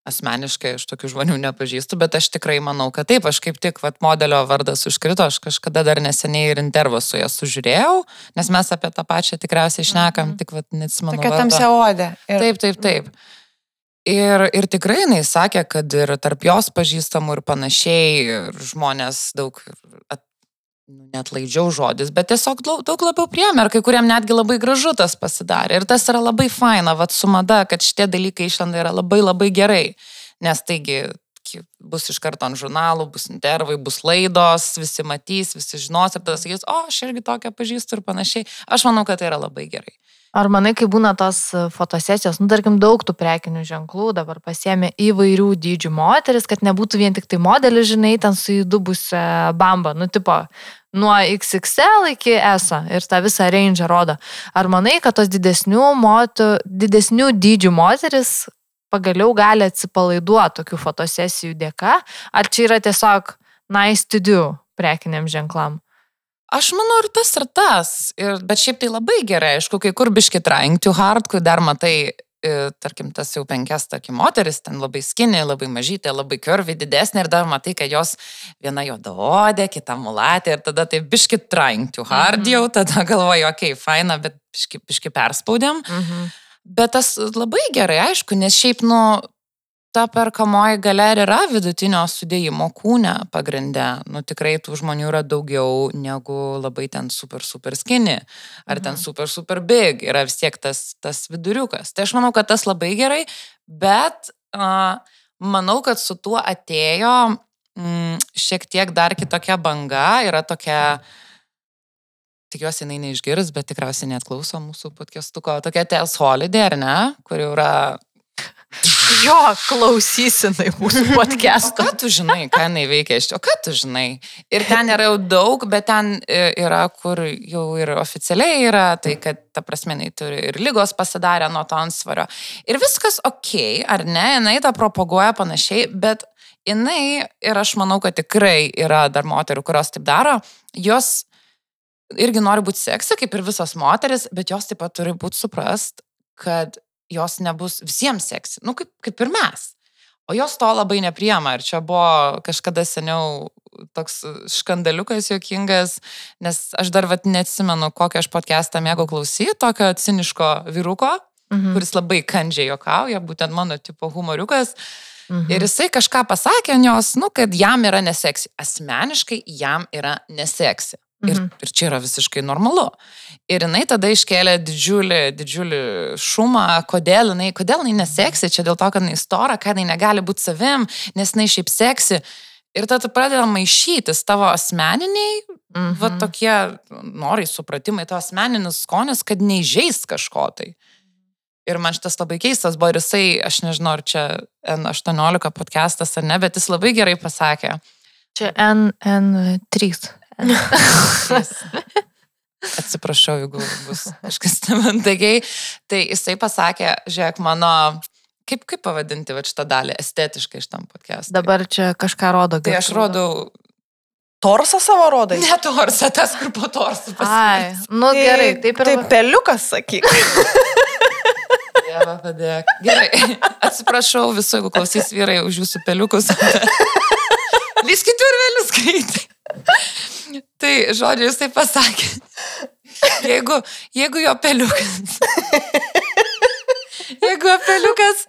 Asmeniškai aš tokių žmonių nepažįstu, bet aš tikrai manau, kad taip, aš kaip tik, vat, modelio vardas užkrito, aš kažkada dar neseniai ir intervą su ja sužiūrėjau, nes mes apie tą pačią tikriausiai šnekam, Mhm. tik, vat, neatsimenu. Tokia tamsia odė. Ir Taip, taip, taip. Ir, ir tikrai jinai sakė, kad ir tarp jos pažįstamų ir panašiai, ir žmonės daug, nu, net laidžiau žodis, bet tiesiog daug, daug labiau priemė ir kai kuriem netgi labai gražu tas pasidarė. Ir tas yra labai faina, vad su mada, kad šitie dalykai išlenda yra labai labai gerai. Nes taigi bus iš karto ant žurnalų, bus intervai, bus laidos, visi matys, visi žinos ir tada sakys, o aš irgi tokią pažįstu ir panašiai. Aš manau, kad tai yra labai gerai. Ar manai, kai būna tos e, fotosesijos, nu, tarkim, daug tų prekinių ženklų dabar pasiemė įvairių dydžių moteris, kad nebūtų vien tik tai modelis, žinai, ten su įdubusią bambą, nu, tipo, nuo XXL iki ESA ir tą visą range rodo. Ar manai, kad tos didesnių, motų, didesnių dydžių moteris pagaliau gali atsipalaiduoti tokių fotosesijų dėka, ar čia yra tiesiog nice to do prekiniam ženklam? Aš manau ir tas ir tas, ir, bet šiaip tai labai gerai, aišku, kai kur biški trying to hard, kai dar matai, e, tarkim, tas jau penkias, tarkim, moteris, ten labai skinė, labai mažytė, labai kurvi didesnė ir dar matai, kad jos viena juodaodė, kita mulatė ir tada tai biški trying to hard Mhm. jau, tada galvoju, okei, okay, faina, bet biški, biški perspaudėm. Mhm. Bet tas labai gerai, aišku, nes šiaip, nu, ta perkamoji galia ir yra vidutinio sudėjimo kūne pagrindę. Nu, tikrai tų žmonių yra daugiau negu labai ten super, super skinny. Ar ten Mhm. super, super big. Yra vis tiek tas, tas viduriukas. Tai aš manau, kad tas labai gerai, bet uh, manau, kad su tuo atėjo mm, šiek tiek dar kitokia banga. Yra tokia tikiuosi, jinai neišgirs, bet tikriausiai net klauso mūsų podcastuko. Tokia Tels Holiday, ar ne? Kur yra... Jo, klausysinai mūsų podcast'o. ką tu žinai, ką jinai veikia iš čia? O ką tu žinai? Ir ten yra jau daug, bet ten e, yra, kur jau ir oficialiai yra, tai kad, ta prasme, jinai turi ir lygos pasidarę nuo to ansvario. Ir viskas ok, ar ne? Jinai tą propaguoja panašiai, bet jinai, ir aš manau, kad tikrai yra dar moterų, kurios taip daro, jos irgi nori būti seksy, kaip ir visos moteris, bet jos taip pat turi būti suprast, kad jos nebus visiems seksy. Nu, kaip, kaip ir mes. O jos to labai nepriema. Ir čia buvo kažkada seniau toks škandaliukas juokingas, nes aš dar vat neatsimenu, kokią aš podcastą mėgau klausyti, tokio ciniško vyruko, Mhm. kuris labai kandžiai juokauja, būtent mano tipo humoriukas. Mhm. Ir jisai kažką pasakė ant jos, nu, kad jam yra neseksi. Asmeniškai jam yra neseksi. Ir, Mhm. ir čia yra visiškai normalu. Ir jinai tada iškėlė didžiulį, didžiulį šumą, kodėl jinai, kodėl jinai neseksi, čia dėl to, kad jinai stora, kad jinai negali būti savim, nes jinai šiaip seksi. Ir tada pradeda maišytis tavo asmeniniai, Mhm. va tokie norai, supratimai, tavo asmeninis skonis, kad neižeis kažko tai. Ir man šitas labai keistas buvo ir jisai, aš nežinau, ar čia N18 podcastas ar ne, bet jis labai gerai pasakė. Čia N3. Atsiprašau, jeigu bus kažkas nemandagiai. Tai jisai pasakė, žiūrėk, mano, kaip, kaip pavadinti va šitą dalį estetiškai šitam podcast'ui. Dabar čia kažką rodo. Tai aš rodau, Torsą savo rodai. ne torsą, tas, kur po torsą Ai, pasakė. nu gerai, taip ir. Tai peliukas, sakyk. Dieve, padėk. Gerai, atsiprašau visų, jeigu klausys vyrai už jūsų peliukus. Lyskit urvelius greitai. Tai, žodžiu, jis tai pasakė. Jeigu, jeigu jo peliukas. Jeigu peliukas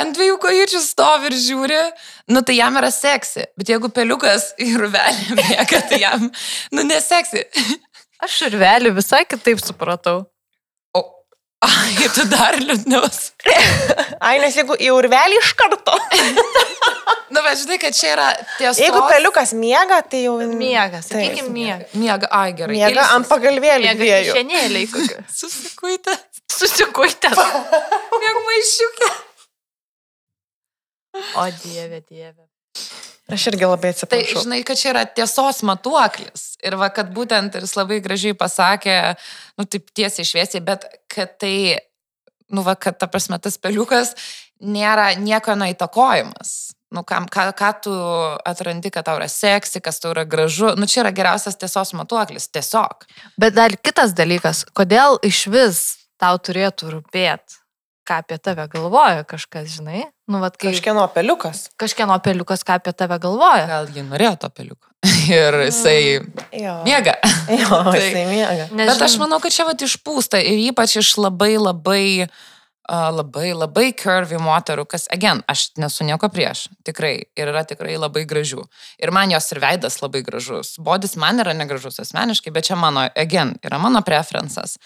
ant dviejų kojyčių stovi ir žiūri, nu tai jam yra seksi. Bet jeigu peliukas į urvelį bėga, tai jam, nu, neseksi. Aš vėliau visai kitaip supratau. Ai, tu dar liūdniaus. Ai, nes jeigu į urvelį iš karto. Nu, bet žinai, kad čia yra tiesos. Jeigu peliukas miega, tai jau... Miegas, Taip. sakykime, miegas. Miega, ai gerai. Miega ilsis. ant pagalvėlių Miegas dviejų. šianėliai kokie. Susikuitę. Susikuitęs. Mieg maišiukė. O dieve, dieve. Aš irgi labai Tai atsiprašau. žinai, kad čia yra tiesos matuoklis. Ir va, kad būtent ir jis labai gražiai pasakė, nu taip tiesiai šviesiai, bet kad tai, nu va, kad ta prasme tas peliukas nėra nieko neįtakojimas. Nu, kam, ką, ką tu atrandi, kad tau yra seksi, kas tau yra gražu. Nu, čia yra geriausias tiesos matuoklis. Tiesiog. Bet dar kitas dalykas, kodėl iš vis tau turėtų rūpėti, ką apie tave galvoja kažkas, žinai? Nu, vad, kai Kažkieno peliukas. kažkieno peliukas, ką apie tave galvoja. Gal ji norėjo to peliuko. Ir jisai Jo. miega. Jo, Tai- jisai miega. Nes, Bet aš manau, kad čia vat išpūsta ir ypač iš labai labai, uh, labai, labai curvy moterų, kas, again, aš nesu nieko prieš, tikrai, ir yra tikrai labai gražių. Ir man jos ir veidas labai gražus. Bodis man yra negražus asmeniškai, bet čia mano, again, yra mano preferencas.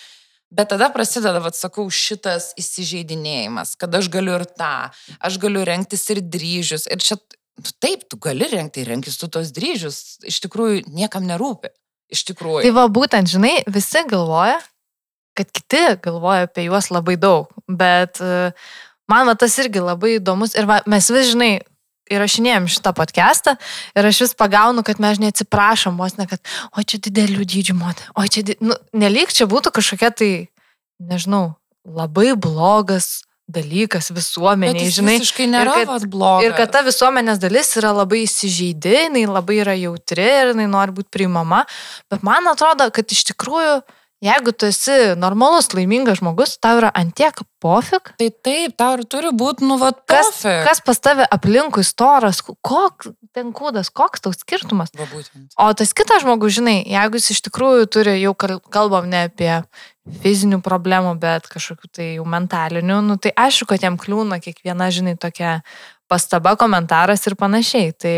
Bet tada prasideda, vad sakau, šitas įsižeidinėjimas, kad aš galiu ir tą, aš galiu renktis ir dryžius. Ir čia, tu taip, tu gali renkti, renkis tu tos dryžius, iš tikrųjų niekam nerūpi. Iš tikrųjų. Tai va būtent, žinai, visi galvoja, kad kiti galvoja apie juos labai daug. Bet e, man va tas irgi labai įdomus. Ir va, mes vis, žinai, įrašinėjom šitą podcastą ir aš vis pagaunu, kad mes neatsiprašom, vos ne, kad, o čia didelių dydžių moterų, o čia, di... nu, nelik čia būtų kažkokia tai, nežinau, labai blogas dalykas visuomeniai, žinai. Visiškai nėra ir kad- blogas. Ir kad ta visuomenės dalis yra labai įsižeidi, jinai labai yra jautri ir jinai nori būti priimama. Bet man atrodo, kad iš tikrųjų, jeigu tu esi normalus, laimingas žmogus, tau yra antiek pofik. Tai taip, tau ir turi būti, nu, va, Kas, pofik. kas pas tave aplinkui storas, koks ten kūdas, koks tau skirtumas. Va, būtent. O tas kitas žmogus, žinai, jeigu jis iš tikrųjų turi, jau kal- kalbam ne apie fizinių problemų, bet kažkokių tai jau mentalinių, nu, tai aišku, kad jam kliūna kiekviena, žinai, tokia pastaba, komentaras ir panašiai. Tai,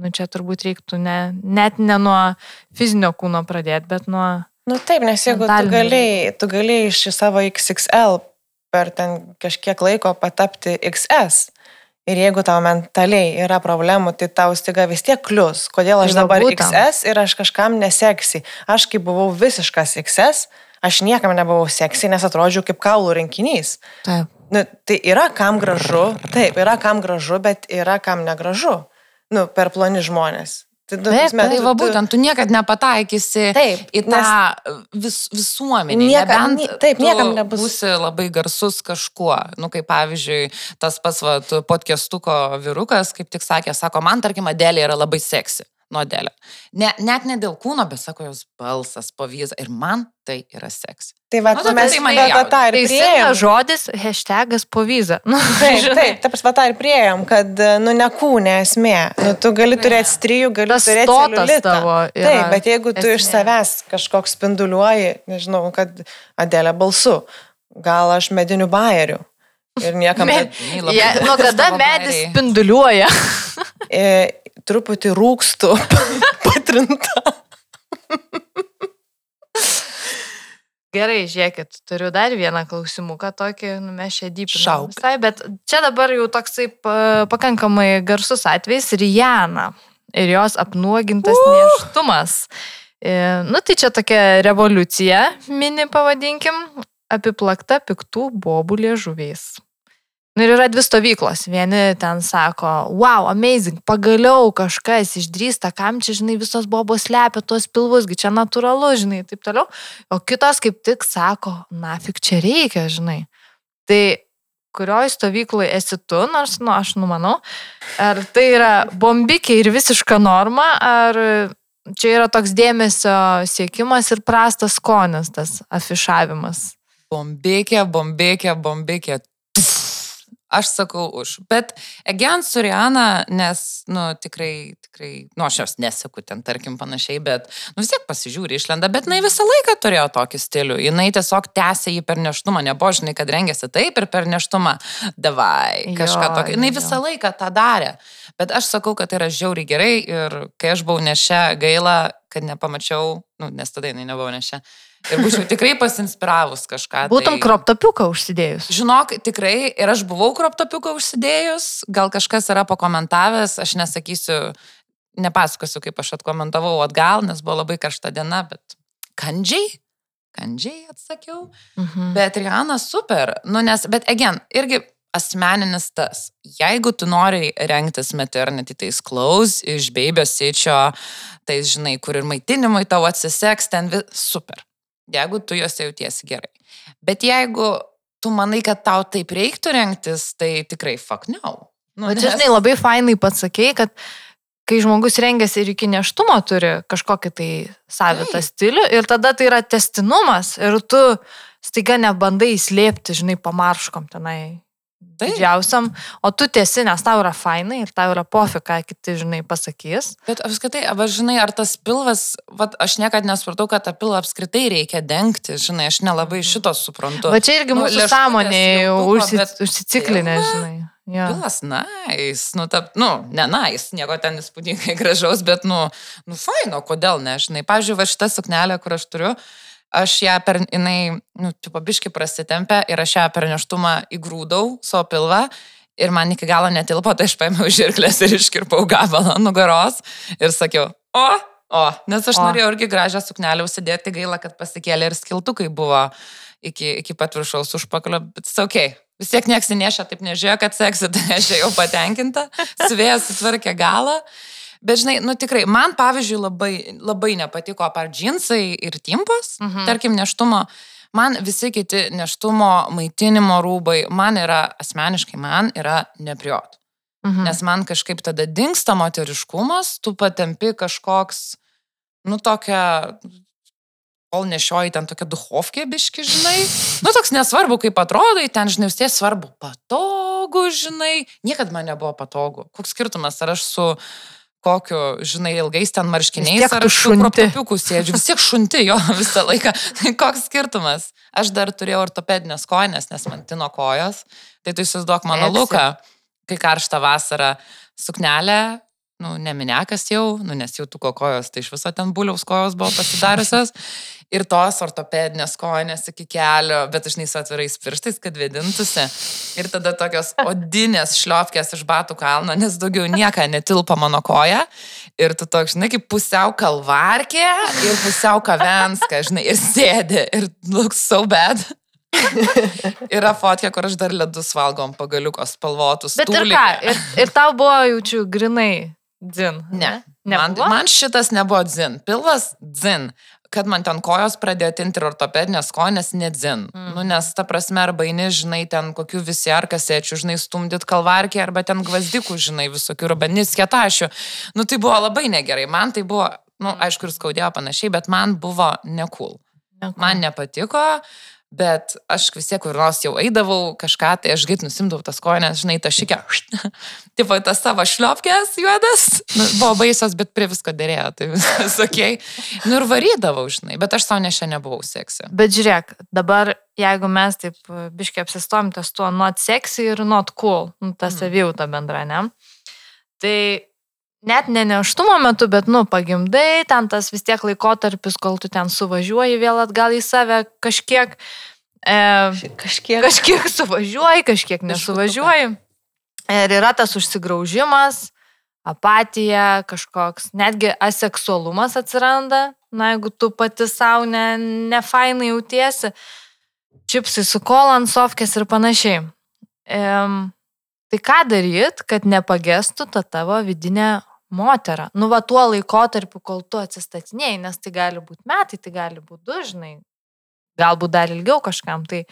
nu, čia turbūt reiktų ne, net ne nuo fizinio kūno pradėti, bet nuo... Nu taip, nes jeigu tu Mentalinį. galėjai, tu galėjai iš savo XXL per ten kažkiek laiko patapti XS. Ir jeigu tau mentaliai yra problemų, tai tau stiga vis tiek klius. Kodėl aš Tai dabar būtent. XS ir aš kažkam neseksi. Aš kai buvau visiškas XS, aš niekam nebuvau seksi, nes atrodžiau kaip kaulų rinkinys. Taip. Nu, tai yra kam gražu, taip, yra kam gražu, bet yra kam negražu. Nu, per ploni žmonės. Tai, nu, Taip, prasme, Tai va būtent, tu niekad nepataikysi Taip, į tą vis, visuomenę. Niekam- Nebent taip, niekam nebus- Būsi labai garsus kažkuo. Nu, kaip pavyzdžiui, tas pats podkestuko vyrukas, kaip tik sakė, sako, man tarkim, Adelė yra labai seksi. Nu, Adelė. Ne, net ne dėl kūno, bet sako jos balsas, pavyzdys. Ir man tai yra seksi. Tai va, Nu, tu tai mes tai tai mane jaudina. tą ir Teisingas priėjom. žodis, hashtagas povyza. Nu, Taip, taip, ta prasme, tą ir priejom, kad, nu, ne kūnė esmė. Nu, tu gali turėti strijų, gali Tas turėti celiulitą. tavo Taip, bet jeigu tu iš esmė. savęs kažkoks spinduliuoji, nežinau, kad Adelė balsu, gal aš mediniu bairiu. Ir niekam Med- labai Ja, nuo kada medis spinduliuoja? E, truputį rūkstų patrinta. Gerai, žiūrėkit, turiu dar vieną klausimuką, tokį, nu, mes čia dypinam Šauk. visai, bet čia dabar jau toksai pa- pakankamai garsus atvejis - Rijana ir jos apnuogintas neštumas. E, Nu, tai čia tokia revoliucija, mini pavadinkim, apiplakta piktų bobų liežuviais. Nu ir yra dvi stovyklos. Vieni ten sako, wow, amazing, pagaliau kažkas išdrįsta, kam čia, žinai, visos bobos slepia tuos pilvusgi, čia natūralu, žinai, taip toliau. O kitos kaip tik sako, nafik čia reikia, žinai. Tai kurioj stovykloje esi tu, nors, nu, aš numanau, ar tai yra bombikė ir visiška norma, ar čia yra toks dėmesio siekimas ir prastas skonis, tas afišavimas. Bombėkė, bombėkė, bombėkė. Aš sakau už. Bet again su Rihanna, nes, nu, tikrai, tikrai, nu, aš jos neseku ten, tarkim, panašiai, bet, nu, vis tiek pasižiūri, išlenda, bet jinai visą laiką turėjo tokį stilių. Jinai tiesiog tęsė jį per neštumą, nebuvo, žinai, kad rengėsi taip ir per neštumą. Davai, kažką Jo, tokio. Jinai jo. visą laiką tą darė. Bet aš sakau, kad tai yra žiauriai gerai ir kai aš buvau nešia, gaila, kad nepamačiau, nu, nes tada jinai nebuvo nešia. Ir būčiau tikrai pasinspiravus kažką. Būtum tai... kroptopiuką užsidėjus. Žinok, tikrai ir aš buvau kroptopiuką užsidėjus, gal kažkas yra pakomentavęs, aš nesakysiu, nepasakosiu, kaip aš atkomentavau atgal, nes buvo labai karšta diena, bet kandžiai, kandžiai atsakiau. Mhm. Bet Rihanna super, nu nes, bet again, irgi asmeninis tas, jeigu tu nori rengtis maternity tais klaus iš baby sičio, tai žinai, kur ir maitinimui tau atsiseks, ten vis, super. Jeigu tu juos jautiesi gerai. Bet jeigu tu manai, kad tau taip reiktų rengtis, tai tikrai fuck no. Nu, O čia, žinai, labai fainai sakei, kad kai žmogus rengiasi ir iki neštumo turi kažkokį tai savitą Taip. stilių ir tada tai yra testinumas ir tu staiga nebandai slėpti, žinai, pamarškom tenai Taip. didžiausiam, o tu tiesi, nes tau yra fainai ir tau yra pofi, ką kiti, žinai, pasakys. Bet apskritai, va, žinai, ar tas pilvas, va, aš niekada nesupratau, kad tą pilvą apskritai reikia dengti, žinai, aš nelabai šito suprantu. Va čia irgi Nu, mūsų lėšutės sąmonė jautuko, užsi, bet užsiciklinė, žinai. Jo. Pilas, nais, nu, ta, nu, ne nais, nieko ten įspūdingai gražaus, bet, nu, nu, faino, kodėl ne, žinai. Pavyzdžiui, va šitą suknelę, kur aš turiu, aš ją per, jinai, nu, tipo biški prasitempė ir aš ją per neštumą įgrūdau savo pilvą ir man iki galo netilpo, tai aš paėmiau žirklės ir iškirpau gabalą nugaros ir sakiau, o, o, nes aš O. norėjau irgi gražią suknelę užsidėti, gaila, kad pasikėlė ir skiltukai buvo iki, iki pat viršaus užpakalio, bet it's ok. Vis tiek nieks nešia, taip nežiūrėjo, kad seksi, tai aš jau patenkinta, svėjas sutvarkė galą. Bet žinai, nu tikrai, man pavyzdžiui labai, labai nepatiko par džinsai ir timpos, mhm. tarkim, neštumo. Man visi kiti neštumo, maitinimo rūbai, man yra, asmeniškai man yra nepriot. Mhm. Nes man kažkaip tada dinksta moteriškumas, tu patempi kažkoks, nu tokia, kol nešioji ten tokia duhovkė biški, žinai. Nu toks nesvarbu, kaip atrodai, ten, žinai, vis tiek svarbu, patogu, žinai. Niekad man nebuvo patogu. Koks skirtumas, ar aš su kokiu, žinai, ilgais ten marškiniais ar šuntiuku sėdžiu. Vis tiek šunti jo visą laiką. Tai koks skirtumas? Aš dar turėjau ortopedinės kojas, nes man tino kojos. Tai tu įsivaizduok mano Esi. luką, kai karšta vasara, suknelė, nu, neminekas jau, nu, nes jau tų kojos, tai iš viso ten buliaus kojos buvo pasidariusios. Ir tos ortopedinės kojonės iki kelio, bet žinai, su atvirais pirštais, kad vedintųsi. Ir tada tokios odinės šliopkės iš batų kalno, nes daugiau nieka netilpa mano koja. Ir tu toks, žinai, kaip pusiau kalvarkė ir pusiau kavenska, žinai, ir sėdi. Ir looks so bad. Yra fotkė, kur aš dar ledus valgom pagaliukos spalvotus. Bet ir ką, ir, ir tau buvo, jaučiu, grinai dzin. Ne. ne man, man šitas nebuvo dzin. Pilvas dzin kad man ten kojos pradėjo tinti ir ortopedinės kojas, nedzin. Mm. Nu, nes ta prasme, arba eini, žinai, ten kokių visi ar kasečių, žinai, stumdyt kalvarkį, arba ten gvazdikų, žinai, visokių, arba nisketašių. Nu, tai buvo labai negerai. Man tai buvo, nu, aišku, ir skaudėjo panašiai, bet man buvo nekul. Cool. Man nepatiko. Bet aš vis tiek kur nors jau eidavau kažką, tai aš greit nusimdavau tas kojas, žinai, ta šikė. Taip, tas savo šliopkės juodas. Nu, buvo baisos, bet prie visko dėrėjo, tai viskas ok. Nu ir varydavau, žinai, bet aš savo nešia nebuvau seksy. Bet žiūrėk, dabar jeigu mes taip biškiai apsistom ties tuo not sexy ir not cool, nu, ta mm. savijauta bendra, ne? Tai net ne neštumo metu, bet, nu, pagimdai, ten tas vis tiek laikotarpis, kol tu ten suvažiuoji vėl atgal į save kažkiek. E, kažkiek. Kažkiek suvažiuoji, kažkiek nesuvažiuoji. Ir yra tas užsigraužimas, apatija, kažkoks, netgi aseksualumas atsiranda, na, jeigu tu pati savo ne, ne fainai jautiesi, čipsai su kolant, sofkės ir panašiai. E, tai ką daryt, kad nepagestų ta tavo vidinė moterą. Nu, va tuo laikotarpiu, kol tu atsistatinėjai, nes tai gali būti metai, tai gali būti du, žinai, galbūt dar ilgiau kažkam. Tai,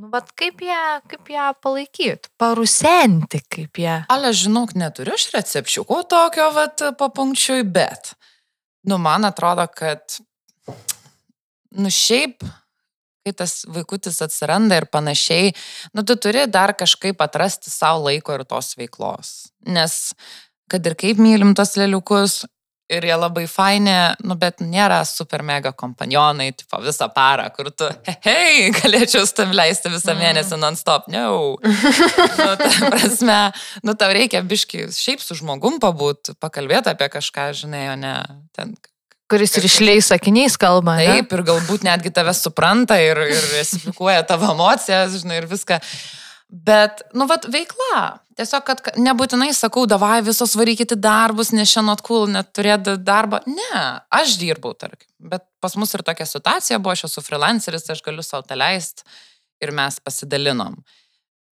nu, bet kaip ją, kaip ją palaikyti, parusenti, kaip ją. Ale, žinok, neturiu aš recepčiuko tokio, vat, papunkčiui, bet, nu, man atrodo, kad, nu, šiaip kai tas vaikutis atsiranda ir panašiai, nu, tu turi dar kažkaip atrasti savo laiko ir tos veiklos. Nes kad ir kaip mylim tos lėliukus, ir jie labai faini, nu, bet nėra super mega kompanionai, tipo visą parą, kur tu, hei, hey, galėčiau tam leisti visą mm. mėnesį non-stop, ne. No. nu, ta prasme, nu, tau reikia biški šiaip su žmogum pabūt, pakalbėti apie kažką, žinai, o ne ten. Kuris ir išleis sakiniais kalba. Taip, ne? ir galbūt netgi tave supranta ir, ir esifikuoja tavo emocijas, žinai, ir viską. Bet, nu, vad, veikla. Tiesiog, kad nebūtinai sakau, davai visos varykite darbus, nes šiandien cool, net turėti darbą. Ne, aš dirbau, tarkim. Bet pas mus ir tokia situacija buvo, aš esu freelanceris, aš galiu savo tą leisti ir mes pasidalinom.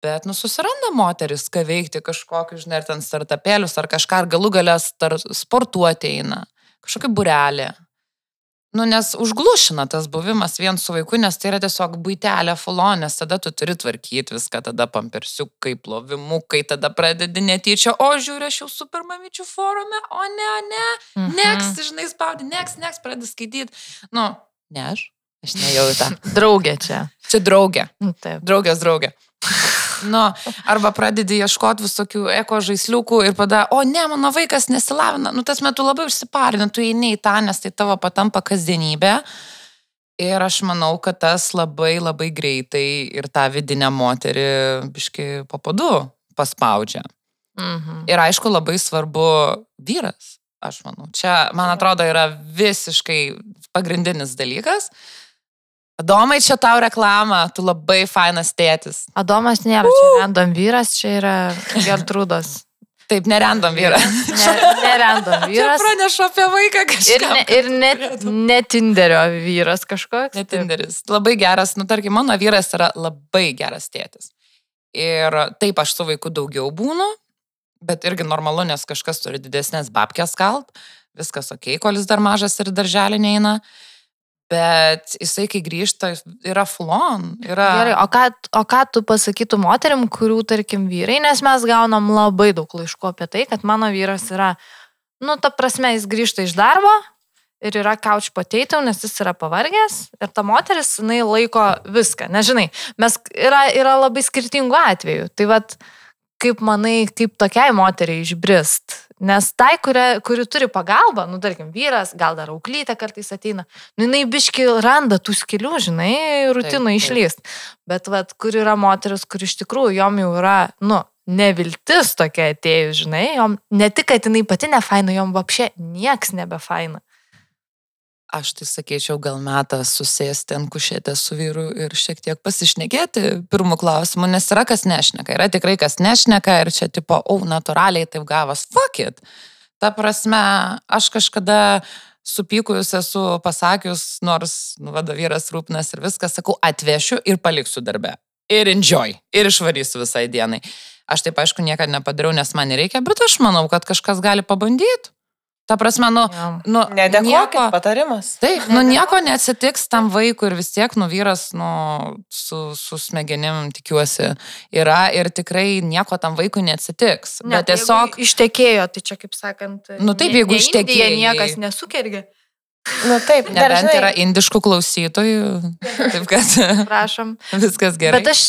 Bet, nu, susiranda moteris, ką veikti, kažkokius, žinai, ar ten startapėlius, ar kažką, ar galų galės sportuoti eina, kažkokį burelį. Nu, nes užglušina tas buvimas vien su vaiku, nes tai yra tiesiog būtelė fulonės, tada tu turi tvarkyti viską, tada pampersiukai, plovimukai, tada pradedi netyčia, o žiūrė, aš jau supermamyčių forume, o ne, ne, mhm. neks, žinai, spaudi, neks, neks, pradedi skaityti. Nu, ne aš, aš nejau į tą. Draugė čia. Čia draugė. Nu, taip. Draugės draugė. Nu, arba pradedi ieškoti visokių eko žaisliukų ir pada, o ne, mano vaikas nesilavina. Nu, tas metu labai užsiparini, tu eini į tą, nes tai tavo patampa kasdienybė. Ir aš manau, kad tas labai labai greitai ir tą vidinę moterį, biški, papadu paspaudžia. Mhm. Ir aišku, labai svarbu vyras, aš manau. Čia, man atrodo, yra visiškai pagrindinis dalykas. Adomai, čia tau reklama, tu labai fainas tėtis. Adomas nėra čia random vyras, čia yra Gertrūdos. Taip, nerandom vyrą. Ne, nerandom Čia vyras. pranešu apie vaiką Ir, kažką. ne, ir net ne Tinderio vyras kažkoks. Ne. Tinderis. Labai geras, nu tarkim, mano vyras yra labai geras tėtis. Ir taip aš su vaiku daugiau būnu, bet irgi normalu, nes kažkas turi didesnės babkės kalt, viskas ok, kol jis dar mažas ir darželį neina. Bet jisai, kai grįžta, yra flon. Yra... Gerai, o ką, o ką tu pasakytų moterim, kurių, tarkim, vyrai, nes mes gaunam labai daug laiškų apie tai, kad mano vyras yra, nu, ta prasme, jis grįžta iš darbo ir yra couch potato, nes jis yra pavargęs ir ta moteris, jinai laiko viską, nežinai, mes yra, yra labai skirtingų atvejų. Tai vad, kaip manai, kaip tokiai moteriai išbrist? Nes tai, kuri, kuri turi pagalbą, nu, tarkim, vyras, gal dar auklytė kartais ateina, nu, jinai biški randa tų skilių, žinai, rutiną taip. išlyst. Bet, vad, kur yra moteris, kur iš tikrųjų jom jau yra, nu, neviltis tokia atėjus, žinai, jom ne tik, kad jinai pati nefaina, jom vapšė nieks nebefaina. Aš tai sakyčiau, gal metas susėsti ant kušėtės su vyru ir šiek tiek pasišnekėti pirmų klausimų, nes yra kas nešneka, yra tikrai kas nešneka ir čia tipo, o, oh, natūraliai taip gavas, fuck it. Ta prasme, aš kažkada supykus esu pasakius, nors, nu, vada vyras rūpnas ir viskas, sakau, atvešiu ir paliksiu darbę. Ir enjoy. Ir išvarysiu visai dienai. Aš taip aišku niekada nepadariau, nes man nereikia, bet aš manau, kad kažkas gali pabandyti. Ta prasme, nu, nu nieko- patarimas. Taip, nu nieko neatsitiks tam vaikui ir vis tiek, nu vyras, nu, su, su smegenim, tikiuosi, yra ir tikrai nieko tam vaikui neatsitiks. Ne, bet tiesiog, Ištekėjo, tai čia kaip sakant. Nu taip, jeigu ne ištekėjai. Niekas nesukergė. Nu taip, dar nebent žinai, yra indiškų klausytojų, taip kad Prašom. viskas gerai. Bet aš,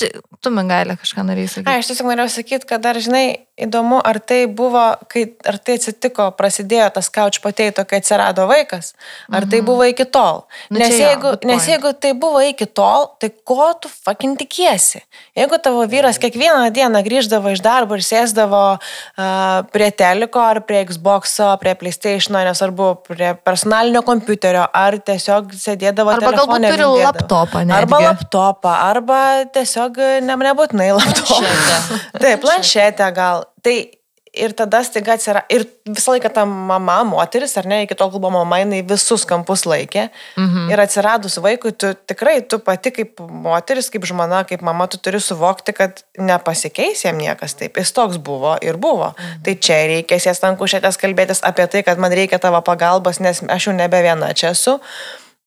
tu man gali kažką norėjai sakyti. Ai, aš tiesiog norėjau sakyti, kad dar, žinai, įdomu, ar tai buvo, kai, ar tai atsitiko, prasidėjo tas couch potato, kai atsirado vaikas, ar tai buvo iki tol. Nu, nes, jo, jeigu, nes jeigu tai buvo iki tol, tai ko tu fucking tikiesi? Jeigu tavo vyras kiekvieną dieną grįždavo iš darbo ir sėsdavo uh, prie teliko, ar prie Xbox'o, prie PlayStation'o, nesvarbu, prie personalinio kompiuterio, ar tiesiog sėdėdavo Arba galbūt turi lindėdavo. laptopą, ne? Arba laptopą, arba tiesiog ne, nebūtinai laptopą. Planšetę. Taip, planšetę gal. Tai ir tada staiga atsirado. Ir visą laiką ta mama, moteris, ar ne, iki tol, buvo mama, jinai visus kampus laikė. Mhm. Ir atsiradus vaikui, tu tikrai, tu pati kaip moteris, kaip žmona, kaip mama, tu turi suvokti, kad nepasikeis jam niekas taip. Jis toks buvo ir buvo. Mhm. Tai čia reikia sėsti ant kušėtės kalbėtis apie tai, kad man reikia tavo pagalbos, nes aš jau nebe viena čia esu.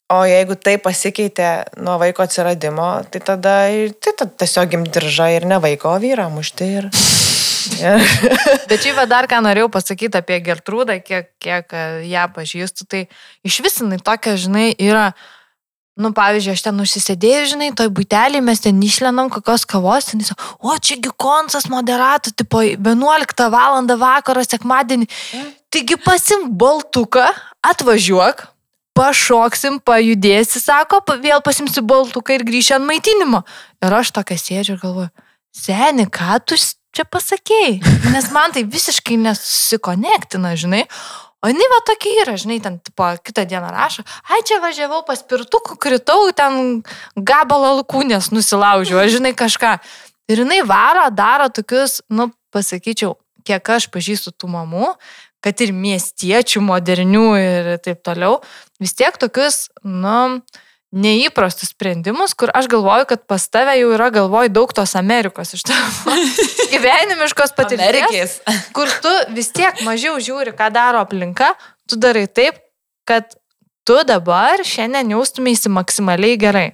O jeigu tai pasikeitė nuo vaiko atsiradimo, tai tada, tai tada tiesiog gimdiržą ir ne vaiko, o vyrą mušti ir... Bet čia va dar ką norėjau pasakyti apie Gertrūdą, kiek, kiek e, ją pažįstu, tai iš vis jinai tokia, žinai, yra, nu, pavyzdžiui, aš ten užsisėdėjau, žinai, toj būtelį mes ten išlenam kokios kavos, ten jis, o čiagi koncas moderatų, tipo 11 val. vakaro sekmadienį. Taigi pasim baltuką, atvažiuok, pašoksim, pajudėsi, sako, vėl pasimsi baltuką ir grįši ant maitinimo. Ir aš tokia sėdžiu ir galvoju, seni, ką tu čia pasakėjai? Nes man tai visiškai nesusikonektina, žinai. O jinai va tokia yra, žinai, ten tipo, kitą dieną rašo, ai čia važiavau pas pirtukų, kritau, ten gabalą alkūnės nusilaužiau, aš žinai kažką. Ir jinai varo, daro tokius, nu, pasakyčiau, kiek aš pažįstu tų mamų, kad ir miestiečių modernių ir taip toliau, vis tiek tokius, nu, neįprastus sprendimus, kur aš galvoju, kad pas tave jau yra galvoj daug tos Amerikos iš tavo gyvenimiškos patirties, kur tu vis tiek mažiau žiūri, ką daro aplinka, tu darai taip, kad tu dabar šiandien jaustumėsi maksimaliai gerai.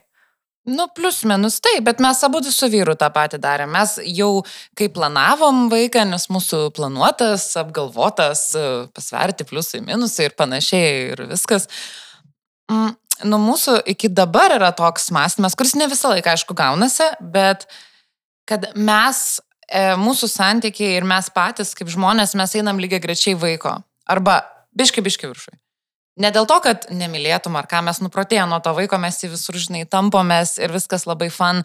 Nu, plus minus taip, bet mes abu su vyru tą patį darėm. Mes jau, kai planavom vaiką, nes mūsų planuotas, apgalvotas, pasverti pliusai, minusai ir panašiai ir viskas. Mm, nu, mūsų iki dabar yra toks mąstymas, kuris ne visą laiką, aišku, gaunasi, bet kad mes, e, mūsų santykiai ir mes patys, kaip žmonės, mes einam lygiai grečiai vaiko. Arba biški, biški viršui. Ne dėl to, kad nemylėtum ar ką mes nuprotėjome nuo to vaiko, mes jį visur, žinai, tampomės ir viskas labai fan,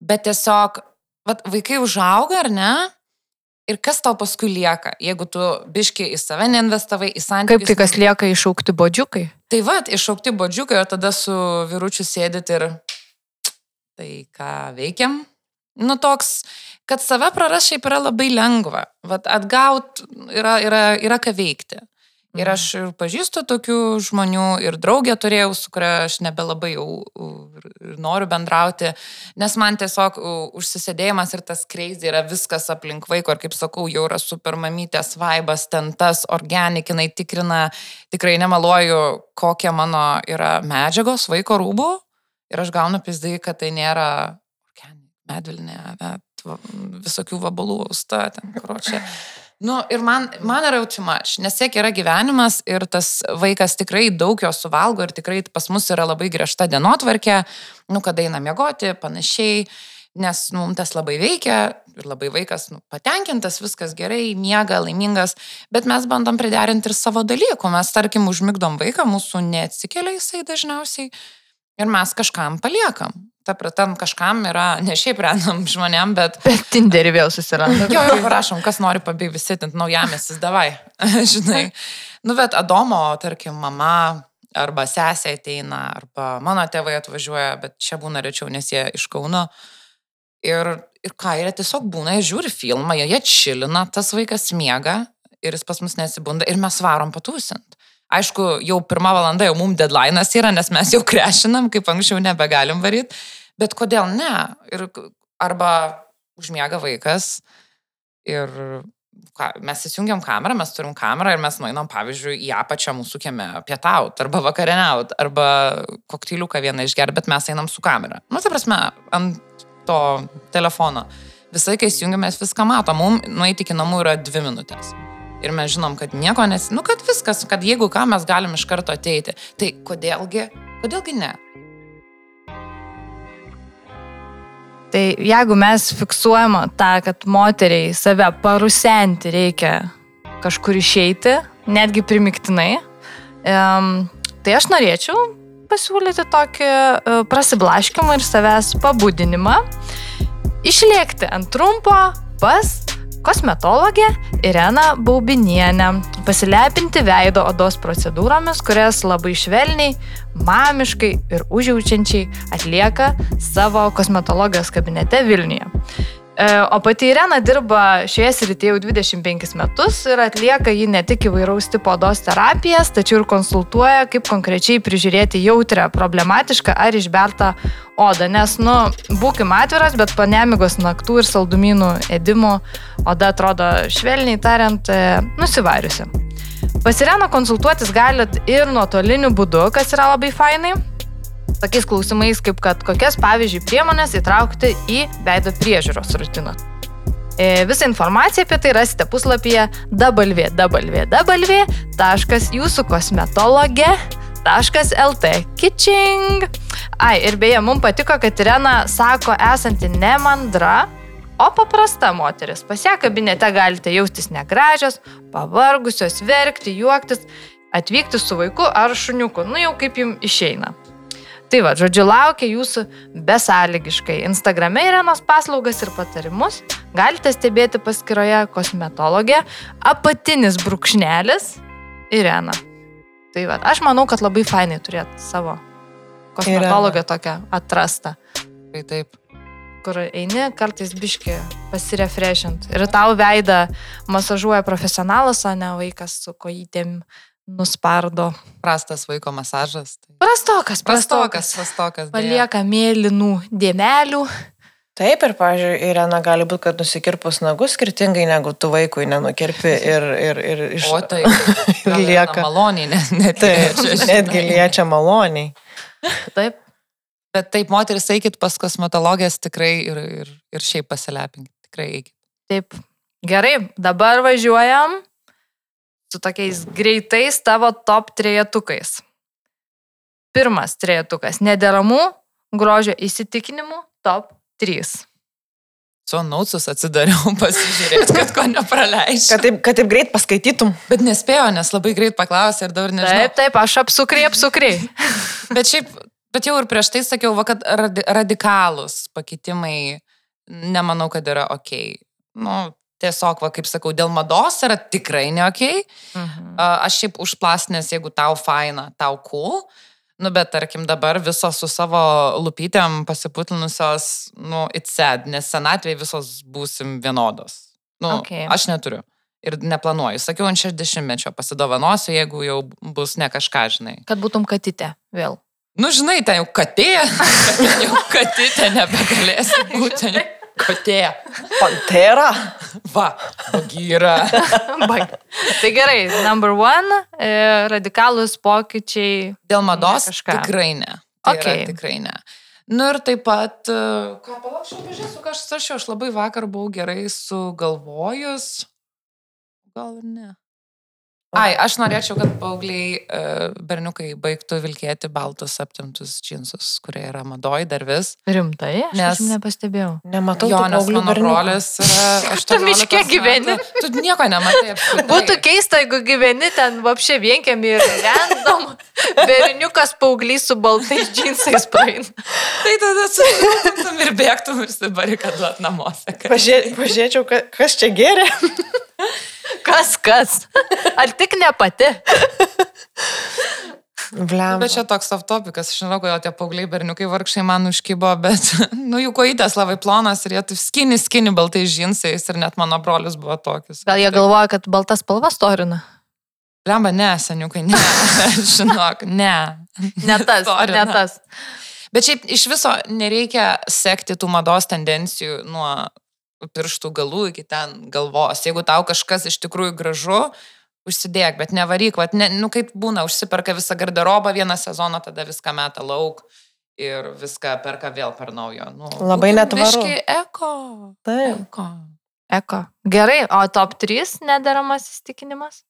bet tiesiog, vat, vaikai užauga ar ne? Ir kas tau paskui lieka, jeigu tu biški į save neinvestavai, į santykius. Kaip tai kas lieka išaukti bodžiukai? Tai vad, iššaukti bodžiukai, o tada su vyručiu sėdit ir tai ką veikiam? Nu toks, kad save praras šiaip yra labai lengva. Vat atgaut yra, yra, yra ką veikti. Ir aš ir pažįstu tokių žmonių, ir draugę turėjau, su kuria aš nebelabai jau noriu bendrauti, nes man tiesiog užsisėdėjimas ir tas kreizė yra viskas aplink vaiko, ir kaip sakau, jau yra supermamytės vaibas, ten tas organikinai tikrina, tikrai nemaluoju, kokie mano yra medžiagos vaiko rūbų, ir aš gaunu pizdai, kad tai nėra medvilnė, visokių vabalų austa, ten, kročia. Nu, ir man, man yra jau too much, nes tiek yra gyvenimas ir tas vaikas tikrai daug jo suvalgo ir tikrai pas mus yra labai griežta dienotvarkė, nu, kada eina miegoti, panašiai, nes nu, tas labai veikia ir labai vaikas nu, patenkintas, viskas gerai, miega, laimingas, bet mes bandom priderinti ir savo dalykų. Mes, tarkim, užmigdom vaiką, mūsų neatsikelia jisai dažniausiai ir mes kažkam paliekam. Ta pratam kažkam yra ne šiaip random žmonėm, bet Bet Tinderį vėl susiranda. Jo, jau parašom, kas nori pabivisitinti naujamėsis, davai. Žinai. Nu, bet Adomo, tarkim, mama arba sesė ateina, arba mano tėvai atvažiuoja, bet čia būna rečiau, nes jie iš Kauno. Ir, ir ką, jie tiesiog būna, jie žiūri filmą, jie čilina, tas vaikas miega ir jis pas mus nesibunda ir mes varom patūsint. Aišku, jau pirmą valandą jau mums deadline'as yra, nes mes jau krešinam, kaip anksčiau nebegalim varyti, bet kodėl ne? Ir, arba užmiega vaikas ir ką, mes įsijungiam kamerą, mes turim kamerą ir mes nueinam, pavyzdžiui, į apačią mūsų kieme pietaut, arba vakarieniaut, arba koktyliuką vieną išgerti, bet mes einam su kamera. Nu, tai prasme, ant to telefono. Visai, kai įsijungiam, mes viską matom, mums nueiti iki namų yra dvi minutės. Ir mes žinom, kad nieko nes... Nu, kad viskas, kad jeigu ką, mes galim iš karto ateiti. Tai kodėlgi, kodėlgi ne? Tai jeigu mes fiksuojam tą, kad moteriai save parusenti reikia kažkur išeiti, netgi primiktinai, tai aš norėčiau pasiūlyti tokį uh, prasiblaškimą ir savęs pabudinimą, išlėkti ant trumpo pas kosmetologę Ireną Baubinienę, pasilepinti veido odos procedūromis, kurias labai švelniai, mamiškai ir užjaučiančiai atlieka savo kosmetologijos kabinete Vilniuje. E, O pati Irena dirba šioje srityje jau 25 metus ir atlieka jį ne tik įvairaus tipo odos terapijas, tačiau ir konsultuoja, kaip konkrečiai prižiūrėti jautrę, problematišką ar išbertą odą. Nes, nu, būkim atviras, bet po nemigos naktų ir saldumynų ėdimų oda atrodo švelniai tariant e, nusivariusi. Pasireno konsultuotis galit ir nuotoliniu būdu, kas yra labai fainai tokiais klausimais, kaip kad kokias, pavyzdžiui, priemonės įtraukti į veido priežiūros rutiną. E, Visą informaciją apie tai rasite puslapyje www.jūsų-kosmetologė.lt Kitching. Ai, ir beje, mums patiko, kad Irena sako, esanti ne mandra, o paprasta moteris. Pas ją kabinete galite jaustis negražios, pavargusios, verkti, juoktis, atvykti su vaiku ar šuniuku, nu jau kaip jums išeina. Tai va, žodžiu, laukia jūsų besąlygiškai. Instagrame Irenos paslaugas ir patarimus galite stebėti paskyroje kosmetologė apatinis brūkšnelis Irena. Tai va, aš manau, kad labai fainai turėti savo kosmetologę tokią atrastą, Tai taip. kur eini kartais biški pasirefreshint. Ir tau veidą masažuoja profesionalas, o ne vaikas su kojytėm nuspardo. Prastas vaiko masažas. Tai... Prastokas, Prastokas, prastokas. prastokas. Palieka mėlynų dėmelių. Taip, ir, pavyzdžiui, Irena gali būti, kad nusikirpus nagus skirtingai negu tu vaikui nenukirpi ir, ir, ir iš... O tai lieka. Maloniai, ne, ne Taip, čia, žinai. netgi liečia maloniai. Taip. Bet taip, moteris, eikit pas kosmetologės tikrai ir, ir, ir šiaip pasilepinkit. Tikrai eikit. Taip. Gerai, dabar važiuojam su tokiais greitais tavo top trejetukais. Pirmas trejetukas - nederamų grožio įsitikinimų top 3. Su nausus atsidariau pasižiūrėti, kad ko nepraleisčiau. Kad taip, kad taip greit paskaitytum. Bet nespėjau, nes labai greit paklausė ir dabar nežinau. Taip, taip, aš apsukriai, apsukriai. Bet šiaip, bet jau ir prieš tai sakiau, va, kad radi, radikalūs pakeitimai, nemanau, kad yra ok. Nu, tiesiog, va, kaip sakau, dėl mados yra tikrai ne ok. Mhm. Aš šiaip užplastinės, jeigu tau faina, tau cool. Nu, bet tarkim dabar visos su savo lupytėm pasiputlinusios, nu, it's sad, nes senatvėje visos būsim vienodos. Nu, Okay. Aš neturiu. Ir neplanuoju. Sakiau, ant 60-mečio pasidovanosiu, jeigu jau bus ne kažką, žinai. Kad būtum katytė vėl. Nu, žinai, ten jau katė, jau katytė nebegalėsi būti, katė. Pantera. Va, gyra. Bag. tai gerai, number one, e, radikalus pokyčiai. Dėl mados Ne kažką. tikrai ne. Tai okay. Tikrai ne. Nu ir taip pat, e, ką palaukščiau, pažiūrėsiu, ką aš saršiau, aš labai vakar buvau gerai sugalvojus. Gal ir ne. Ai, aš norėčiau, kad paaugliai e, berniukai baigtų vilkėti baltus aptimtus džinsus, kurie yra madoj dar vis. Rimtai, aš Nes- nepastebiau. Nematau Jo, nes mano brolis yra 18 miške gyveni? metų. Tu nieko nematai. apskritai. Būtų keista, jeigu gyveni ten vapšė vienkiami ir random, berniukas paauglys su baltais džinsais praeina. Tai tada susirūpintum ir bėgtum ir sibarikaduot namuose. pažiūrėčiau, ka- kas čia geria. Kas kas? Ar tik ne pati? Bliam. Bet čia toks off topikas, aš žinau, kodėl tie paaugliai berniukai vargšai man užkybo, bet, nu, jų kojytės labai plonas ir jie taip skini, skini baltais džinsais ir net mano brolius buvo tokius. Gal jie galvoja, kad baltas spalva storina? Lemba, ne, seniukai, ne, žinok, ne. Ne tas, Storina. ne tas. Bet šiaip iš viso nereikia sekti tų mados tendencijų nuo pirštų galų iki ten galvos. Jeigu tau kažkas iš tikrųjų gražu, užsidėk, bet nevaryk, vat, ne, nu kaip būna, užsiperka visą garderobą vieną sezoną, tada viską meta lauk ir viską perka vėl per naujo. Nu, Labai netvaru. Eko. Taip. Eko. Eko. Gerai, o top 3 nederamas įstikinimas?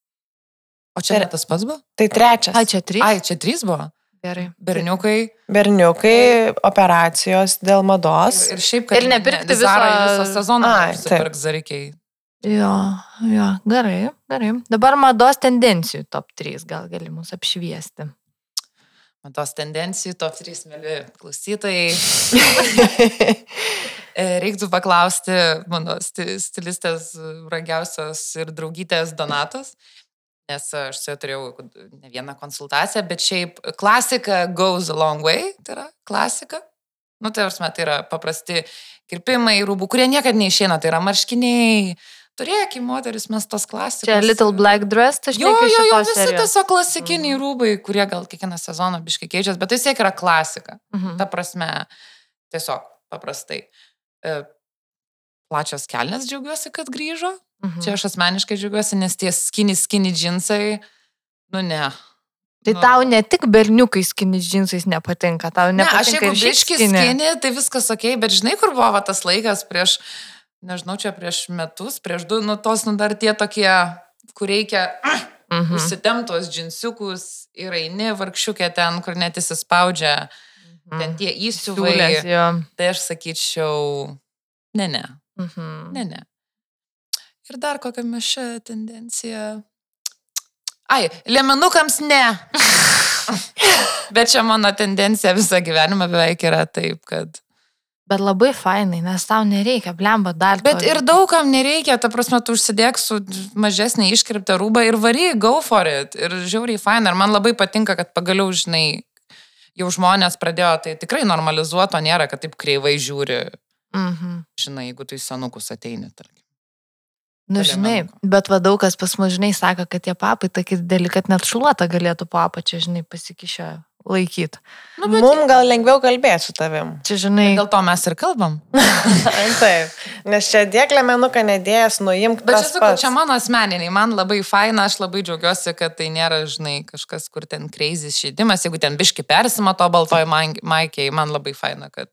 O čia Ir- tas pats buvo? Tai trečias. Ai, čia 3? Ai, čia trys buvo. Gerai. Berniukai. Berniukai, operacijos dėl mados. Ir, ir šiaip, kad Ir nepirkti ne, viso- visą sezoną Ai, nusipirks zarikiai. Jo, jo, gerai, gerai. Dabar mados tendencijų top 3 gal gali mus apšviesti. Matos tendencijų, top 3 mėly klausytojai. E, Reiktų paklausti mano sti- stilistės brangiausios ir draugytės Donatos, nes aš su ja turėjau ne vieną konsultaciją, bet šiaip klasika goes a long way, tai yra klasika. Nu, tai prasme, tai yra paprasti kirpimai, rūbų, kurie niekada neišeina, tai yra marškiniai. Turėkim, moteris, mes tos klasikos. Čia Little Black Dress, aš Jo, jo, jo, visi serijos. tiesiog klasikiniai rūbai, kurie gal kiekvieną sezoną biškai keičiasi, bet tai vis tiek yra klasika. Mhm. Ta prasme, tiesiog paprastai. Plačios kelnes džiaugiuosi, kad grįžo. Mhm. Čia aš asmeniškai džiaugiuosi, nes tie skinny, skinny džinsai, nu ne. Tai nu. tau ne tik berniukai skini džinsais nepatinka, tau Ne, nepatinka. aš jeigu biški skinny, tai viskas ok, bet žinai, kur buvo va tas laikas prieš, nežinau, čia prieš metus, prieš du, nu tos, nu dar tie tokie, kur reikia Mhm. užsitemtos džinsiukus ir eini vargšiukė ten, kur net įsispaudžia, ten tie jo. Tai aš sakyčiau, ne, ne, Mhm. ne, ne. Ir dar kokią mes šią tendenciją. Ai, liemenukams ne. Bet čia mano tendencija visą gyvenimą beveik yra taip, kad... Bet labai fainai, nes tau nereikia, blemba dar. Bet to- ir daugam nereikia, ta prasme, tu užsidėk su mažesnė iškripta rūba ir vary, go for it. Ir žiauriai fain. Ir man labai patinka, kad pagaliau, žinai, jau žmonės pradėjo tai tikrai normalizuoto, nėra, kad taip kreivai žiūri, Mhm. žinai, jeigu tu į senukus ateini, tarkim. Nu, žinai, bet va daug kas pas mus, žinai, sako, kad tie papai tokie dideli, kad net šluotą galėtų po apačią, žinai, pasikišę laikyti. Nu, bet Mums gal lengviau kalbėti su tavim. Čia, žinai, dėl to mes ir kalbam. Taip. Nes čia dėklė menuką nedėjęs, nuimk. Bet čia sakau, čia mano asmeniniai, man labai faina, aš labai džiaugiuosi, kad tai nėra, žinai, kažkas, kur ten kreizis šeidimas, jeigu ten biški persima to baltoj maikiai, man labai faina, kad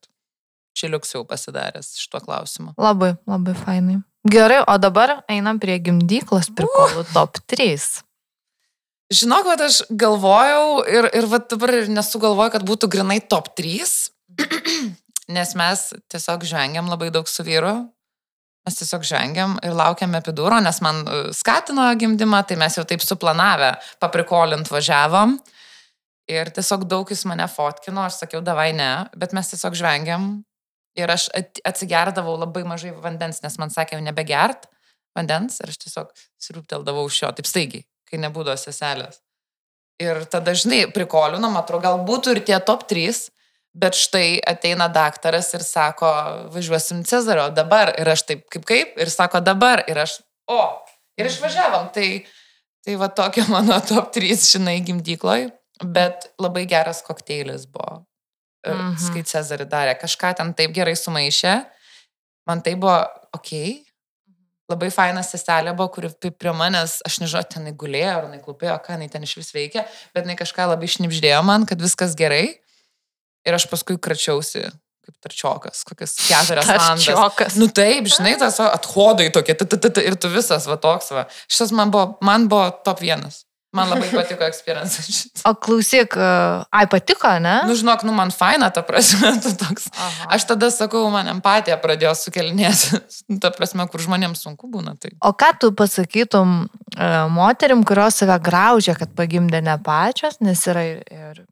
šiliuks jau pasidaręs šituo klausimu. labai, labai fainai. Gerai, o dabar einam prie gimdyklos prikolų top 3. Žinok, kad aš galvojau ir, ir dabar nesugalvoju, kad būtų grinai top 3, nes mes tiesiog žvengiam labai daug su vyru. Mes tiesiog žvengiam ir laukiam epidūro, nes man e, skatino gimdymą, tai mes jau taip suplanavę, paprikolint važiavom. Ir tiesiog daug jis mane fotkino, aš sakiau, davai ne, bet mes tiesiog žvengiam. Ir aš at- atsigerdavau labai mažai vandens, nes man sakė, jau nebegert vandens ir aš tiesiog sirūpteldavau iš jo, taip staigiai, kai nebūdavo seselės. Ir tada, žinai, prikolinam, atrodo, gal būtų ir tie top 3, bet štai ateina daktaras ir sako, važiuosim Cezario dabar. Ir aš taip, kaip kaip, ir sako dabar. Ir aš, o, ir išvažiavam. Tai, tai va tokia mano top 3, žinai, gimdykloj. Bet labai geras kokteilis buvo. Mhm. Mhm. Kai Cezarį darė, kažką ten taip gerai sumaišė. Man tai buvo, okei, okay, labai faina seselė buvo, kuri prie manęs, aš nežinau, ten jinai gulėjo ar jinai klūpėjo, ką jinai ten iš vis veikia, bet jinai kažką labai šnipždėjo man, kad viskas gerai. Ir aš paskui kračiausi kaip tarčiokas, kokias keturias valandas. Tarčiokas. Nu taip, žinai, tas athodai tokie, t, t, t, ir tu visas va toks va. Šitas man buvo, man buvo top vienas. Man labai patiko experience. šitas. O klausyk, e, ai patiko, ne? Nu, žinok, nu man faina, ta prasme, tu toks. Aha. Aš tada sakau, man empatija pradėjo sukelinėti. Ta prasme, kur žmonėms sunku būna. Tai. O ką tu pasakytum e, moterim, kurios save graužia, kad pagimdė ne pačios, nes yra ir,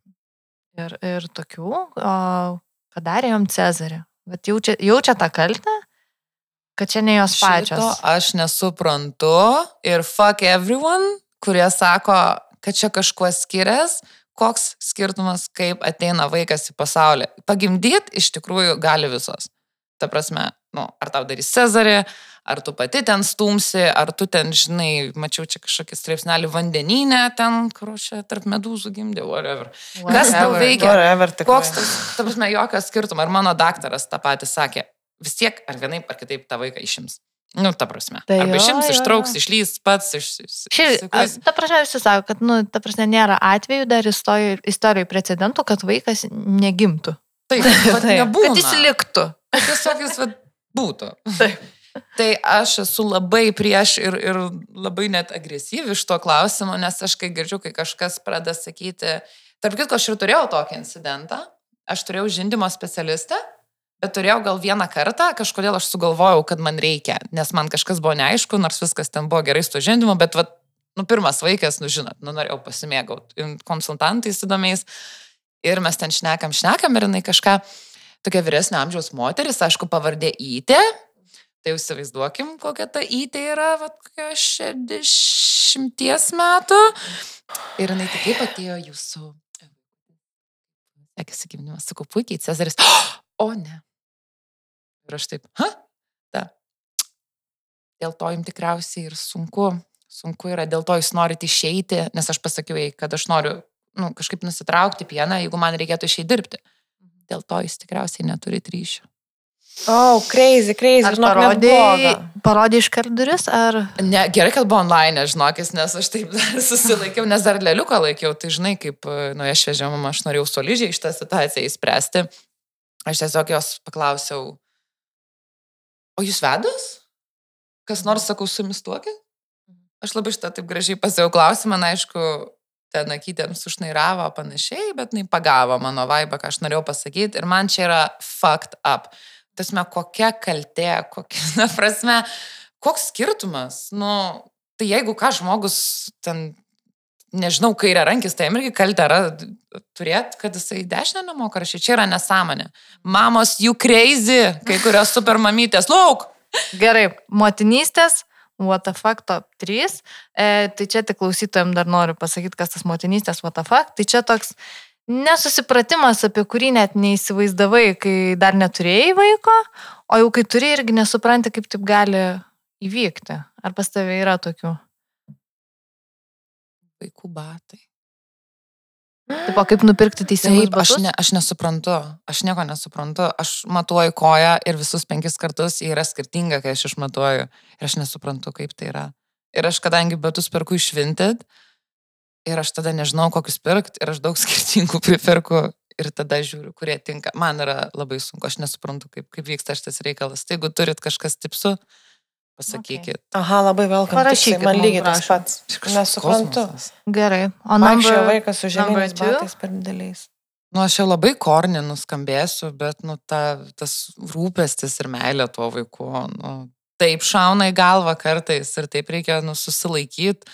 ir, ir, tokių, o padarė jom Cezarį. Bet jaučia, jaučia tą kaltę, kad čia ne jos pačios. Šito aš nesuprantu ir fuck everyone, kurie sako, kad čia kažkuo skiriasi, koks skirtumas, kaip ateina vaikas į pasaulį. Pagimdyti iš tikrųjų gali visos. Ta prasme, nu, ar tau darys Cezarį, ar tu pati ten stumsi, ar tu ten, žinai, mačiau čia kažkokį straipsnelį vandeninę, ten, kur čia tarp medūzų gimdė, whatever. Kas tau Whatever. veikia? Whatever, tikrai. Koks tas, ta prasme, jokio skirtumo. Ir mano daktaras tą patį sakė, vis tiek ar vienaip ar kitaip tą vaiką išims. Nu, ta prasme. Tai Arba išims, ištrauks, išlys pats, iš... Šiaip, ta prasme, visi sako, kad, nu, ta prasme, nėra atvejų dar istorijoje, precedentų, kad vaikas negimtų. Taip, Taip. nebūna. Kad jis liktų. Kad tiesiog jis vat, būtų. Taip. Tai aš esu labai prieš ir, ir labai net agresyvi iš to klausimo, nes aš kai girdžiu, kai kažkas pradeda sakyti, tarp kitko, aš ir turėjau tokį incidentą, aš turėjau žindimo specialistą, bet turėjau gal vieną kartą, kažkodėl aš sugalvojau, kad man reikia, nes man kažkas buvo neaišku, nors viskas ten buvo gerai su žindimu, bet, vat, nu, pirmas vaikas, nu, žinot, nu, norėjau pasimėgauti konsultantais įdomiais ir mes ten šnekam, šnekam ir jinai kažką, tokia vyresnio amžiaus moteris, aišku, pavardė Įtė, tai jau įsivaizduokim, kokia ta Įtė yra, va, kokia 60 metų. Ir jinai tik kaip atėjo jūsų, sekėsi giminimas, sakau, puikiai, Cezaris, o ne. Ir aš taip, ha? Ta. Dėl to jums tikriausiai ir sunku, sunku yra, dėl to jūs norite išeiti, nes aš pasakiau kad aš noriu nu, kažkaip nusitraukti pieną, jeigu man reikėtų išeiti dirbti. Dėl to jūs tikriausiai neturite ryšio. Oh, crazy, crazy. Ar žinok, parodė, parodė iš kart duris, ar... Ne, gerai, kad buvo online, žinokis, nes aš taip dar susilaikiau, nes dar leliuką laikiau, tai žinai, kaip e, nuoja šviežia mama, aš norėjau solidžiai šitą situaciją įspręsti. Aš tiesiog jos paklausiau, o jūs vedas? Kas nors, sakau, su jumis tuokia? Aš labai šitą taip gražiai pasiau klausimą, na, aišku, ten akytėms užnairavo panašiai, bet jinai pagavo mano vaibą, ką aš norėjau pasakyti. Ir man čia yra fucked up. Tasme, kokia kaltė, kokia, na, prasme, koks skirtumas? Nu, tai jeigu ką žmogus ten, nežinau, kairė rankis, tai irgi kaltė yra turėti, kad jisai dešinę nemoka rašyti. Čia yra nesąmonė. Mamos, jų crazy, kai kurios super mamytės, lauk! Gerai, motinystės, what the fuck top 3. E, tai čia tik klausytojams dar noriu pasakyti, kas tas motinystės, what the fuck. Tai čia toks nesusipratimas, apie kurį net neįsivaizdavai, kai dar neturėjai vaiko, o jau kai turi irgi nesupranti, kaip taip gali įvykti. Ar pas tavai yra tokių? Vaikų batai. Taip, kaip nupirkti teisingus Taip, aš, batus? ne, aš nesuprantu, aš nieko nesuprantu, aš matuoju koją ir visus penkis kartus ji yra skirtinga, kai aš išmatuoju ir aš nesuprantu, kaip tai yra. Ir aš kadangi batus perku išvinted ir aš tada nežinau, kokius pirkti ir aš daug skirtingų pripirku ir tada žiūriu, kurie tinka. Man yra labai sunku, aš nesuprantu, kaip, kaip vyksta šitas reikalas. Tai jeigu turit kažkas tipsų, pasakykit. Aha, labai velkam. Parašykit Man lygiai tas pats. Nesuprantu. Gerai. O number... vaikas su two? batais per dideliais. Nu, aš jau labai kornį nuskambėsiu, bet, nu, ta, tas rūpestis ir meilė tuo vaiku, nu, taip šauna į galvą kartais ir taip reikia, nu, susilaikyti,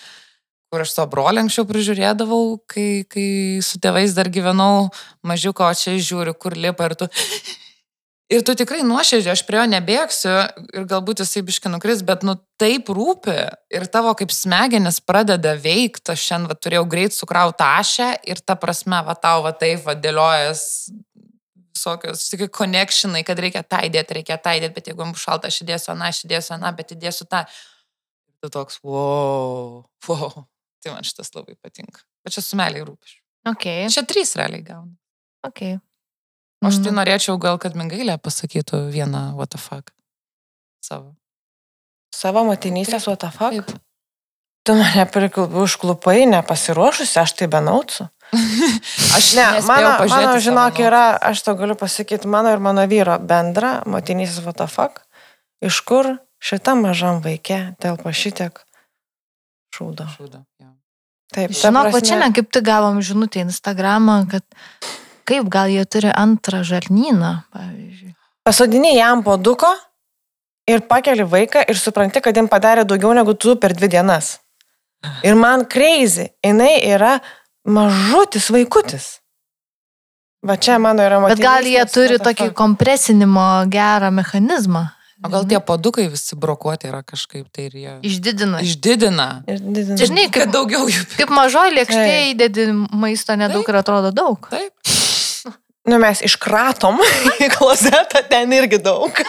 kur aš savo brolį anksčiau prižiūrėdavau, kai, kai su tėvais dar gyvenau, mažiuko, o čia žiūriu, kur lipa ir tu Ir tu tikrai nuoširdžiai, aš prie jo nebėgsiu ir galbūt jisai biški nukris, bet nu taip rūpi ir tavo kaip smegenis pradeda veikti, aš šiandien va, turėjau greit sukrautą ašę ir ta prasme, va tau va taip va dėliojas visokios, tik connectionai, kad reikia tą įdėti, reikia tą įdėti, bet jeigu bus šalta, aš įdėsiu aną, aš įdėsiu aną, bet įdėsiu tą. Ir tu toks, wow, wow. Tai man šitas labai patinka. Bet čia su meliai rūpiš. Ok, Čia trys realiai gauna. ok. Aš tai Mhm. norėčiau gal, kad Mingailė pasakytų vieną what the fuck. Savo. Savo motinystės, what the fuck? Taip. Tu mane užklupai, nepasiruošusi, aš tai benaucu. Aš Ne, mano, mano žinok, yra, aš to galiu pasakyti, mano ir mano vyro bendra motinystės what the fuck. Iš kur šitam mažam vaikė telpa šitiek šūdo. Šūdo, jo. Taip, ta Žinok, va prasme- šiandien kaip tik gavom žinutę į Instagramą, kad kaip gal jie turi antrą žarnyną, pavyzdžiui. Pasodini jam po duko ir pakeli vaiką ir supranti, kad jam padarė daugiau negu tu per dvi dienas. Ir man crazy, jinai yra mažutis vaikutis. Va čia mano yra Bet gal jie turi tokį kompresinimo gerą mechanizmą. O gal tie padukai visi brokuoti yra kažkaip tai ir jie Išdidina. išdidina. Ir didina. Čia žinai, Kad kaip, daugiau jų. kaip mažoji lėkštė Taip. įdedi maisto nedaug ir atrodo daug. Taip. Nu mes iškratom į klozetą, ten irgi daug.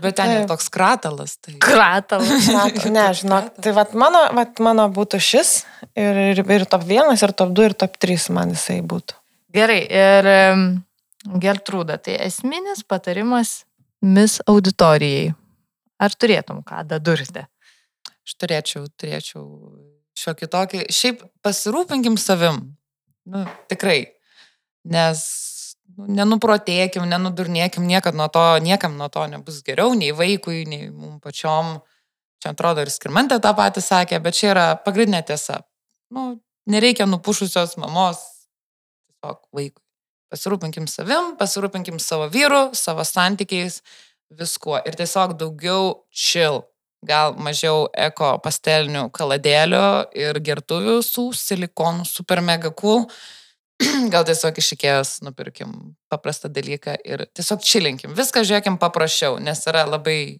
Bet ten yra Taip. toks kratalas. Tai... Kratalas. Kratom, ne, žinok, tai vat mano, vat mano būtų šis ir, ir, ir top 1, ir top 2, ir top 3 man jisai būtų. Gerai, ir Gertrūda, tai esminis patarimas mis auditorijai. Ar turėtum ką dadurti? Aš turėčiau, turėčiau šiokį tokį. Šiaip pasirūpinkim savim. Nu, tikrai. Nes nu, nenuprotėkim, nenudurnėkim, niekad nuo to, niekam nuo to nebus geriau, nei vaikui, nei mums pačiom. Čia atrodo ir skirmentė tą patį sakė, bet čia yra pagrindinė tiesa. Nu, nereikia nupušusios mamos tiesiog vaikui. Pasirūpinkim savim, pasirūpinkim savo vyru, savo santykiais, viskuo. Ir tiesiog daugiau chill gal mažiau eko pastelinių kaladėlių ir gertuvių su silikonu super mega cool. Gal tiesiog išikėjęs nupirkim paprastą dalyką ir tiesiog čilinkim. Viską žiūrėkim paprasčiau, nes yra labai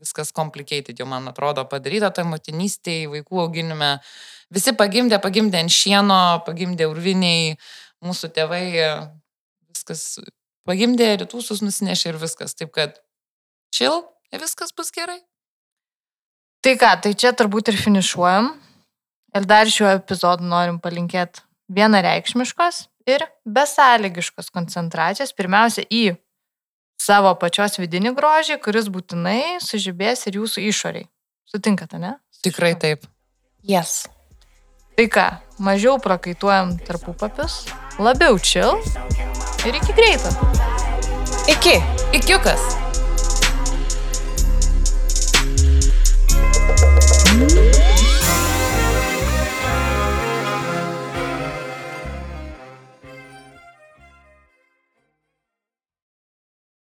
viskas complicated, jau man atrodo padaryta toj motinystėje, vaikų auginime. Visi pagimdė, pagimdė ant šieno, pagimdė urviniai, mūsų tėvai viskas pagimdė, rytūsus nusinešė ir viskas. Taip kad ir viskas bus gerai. Tai ką, tai čia turbūt ir finišuojam. Ir dar šiuo epizodu norim palinkėti vienareikšmiškos ir besąlygiškos koncentracijos. Pirmiausia, į savo pačios vidinį grožį, kuris būtinai sužibės ir jūsų išoriai. Sutinkate, ne? Tikrai taip. Yes. Tai ką, mažiau prakaituojam tarpupapius, labiau chill ir iki greito. Iki. Ikiukas.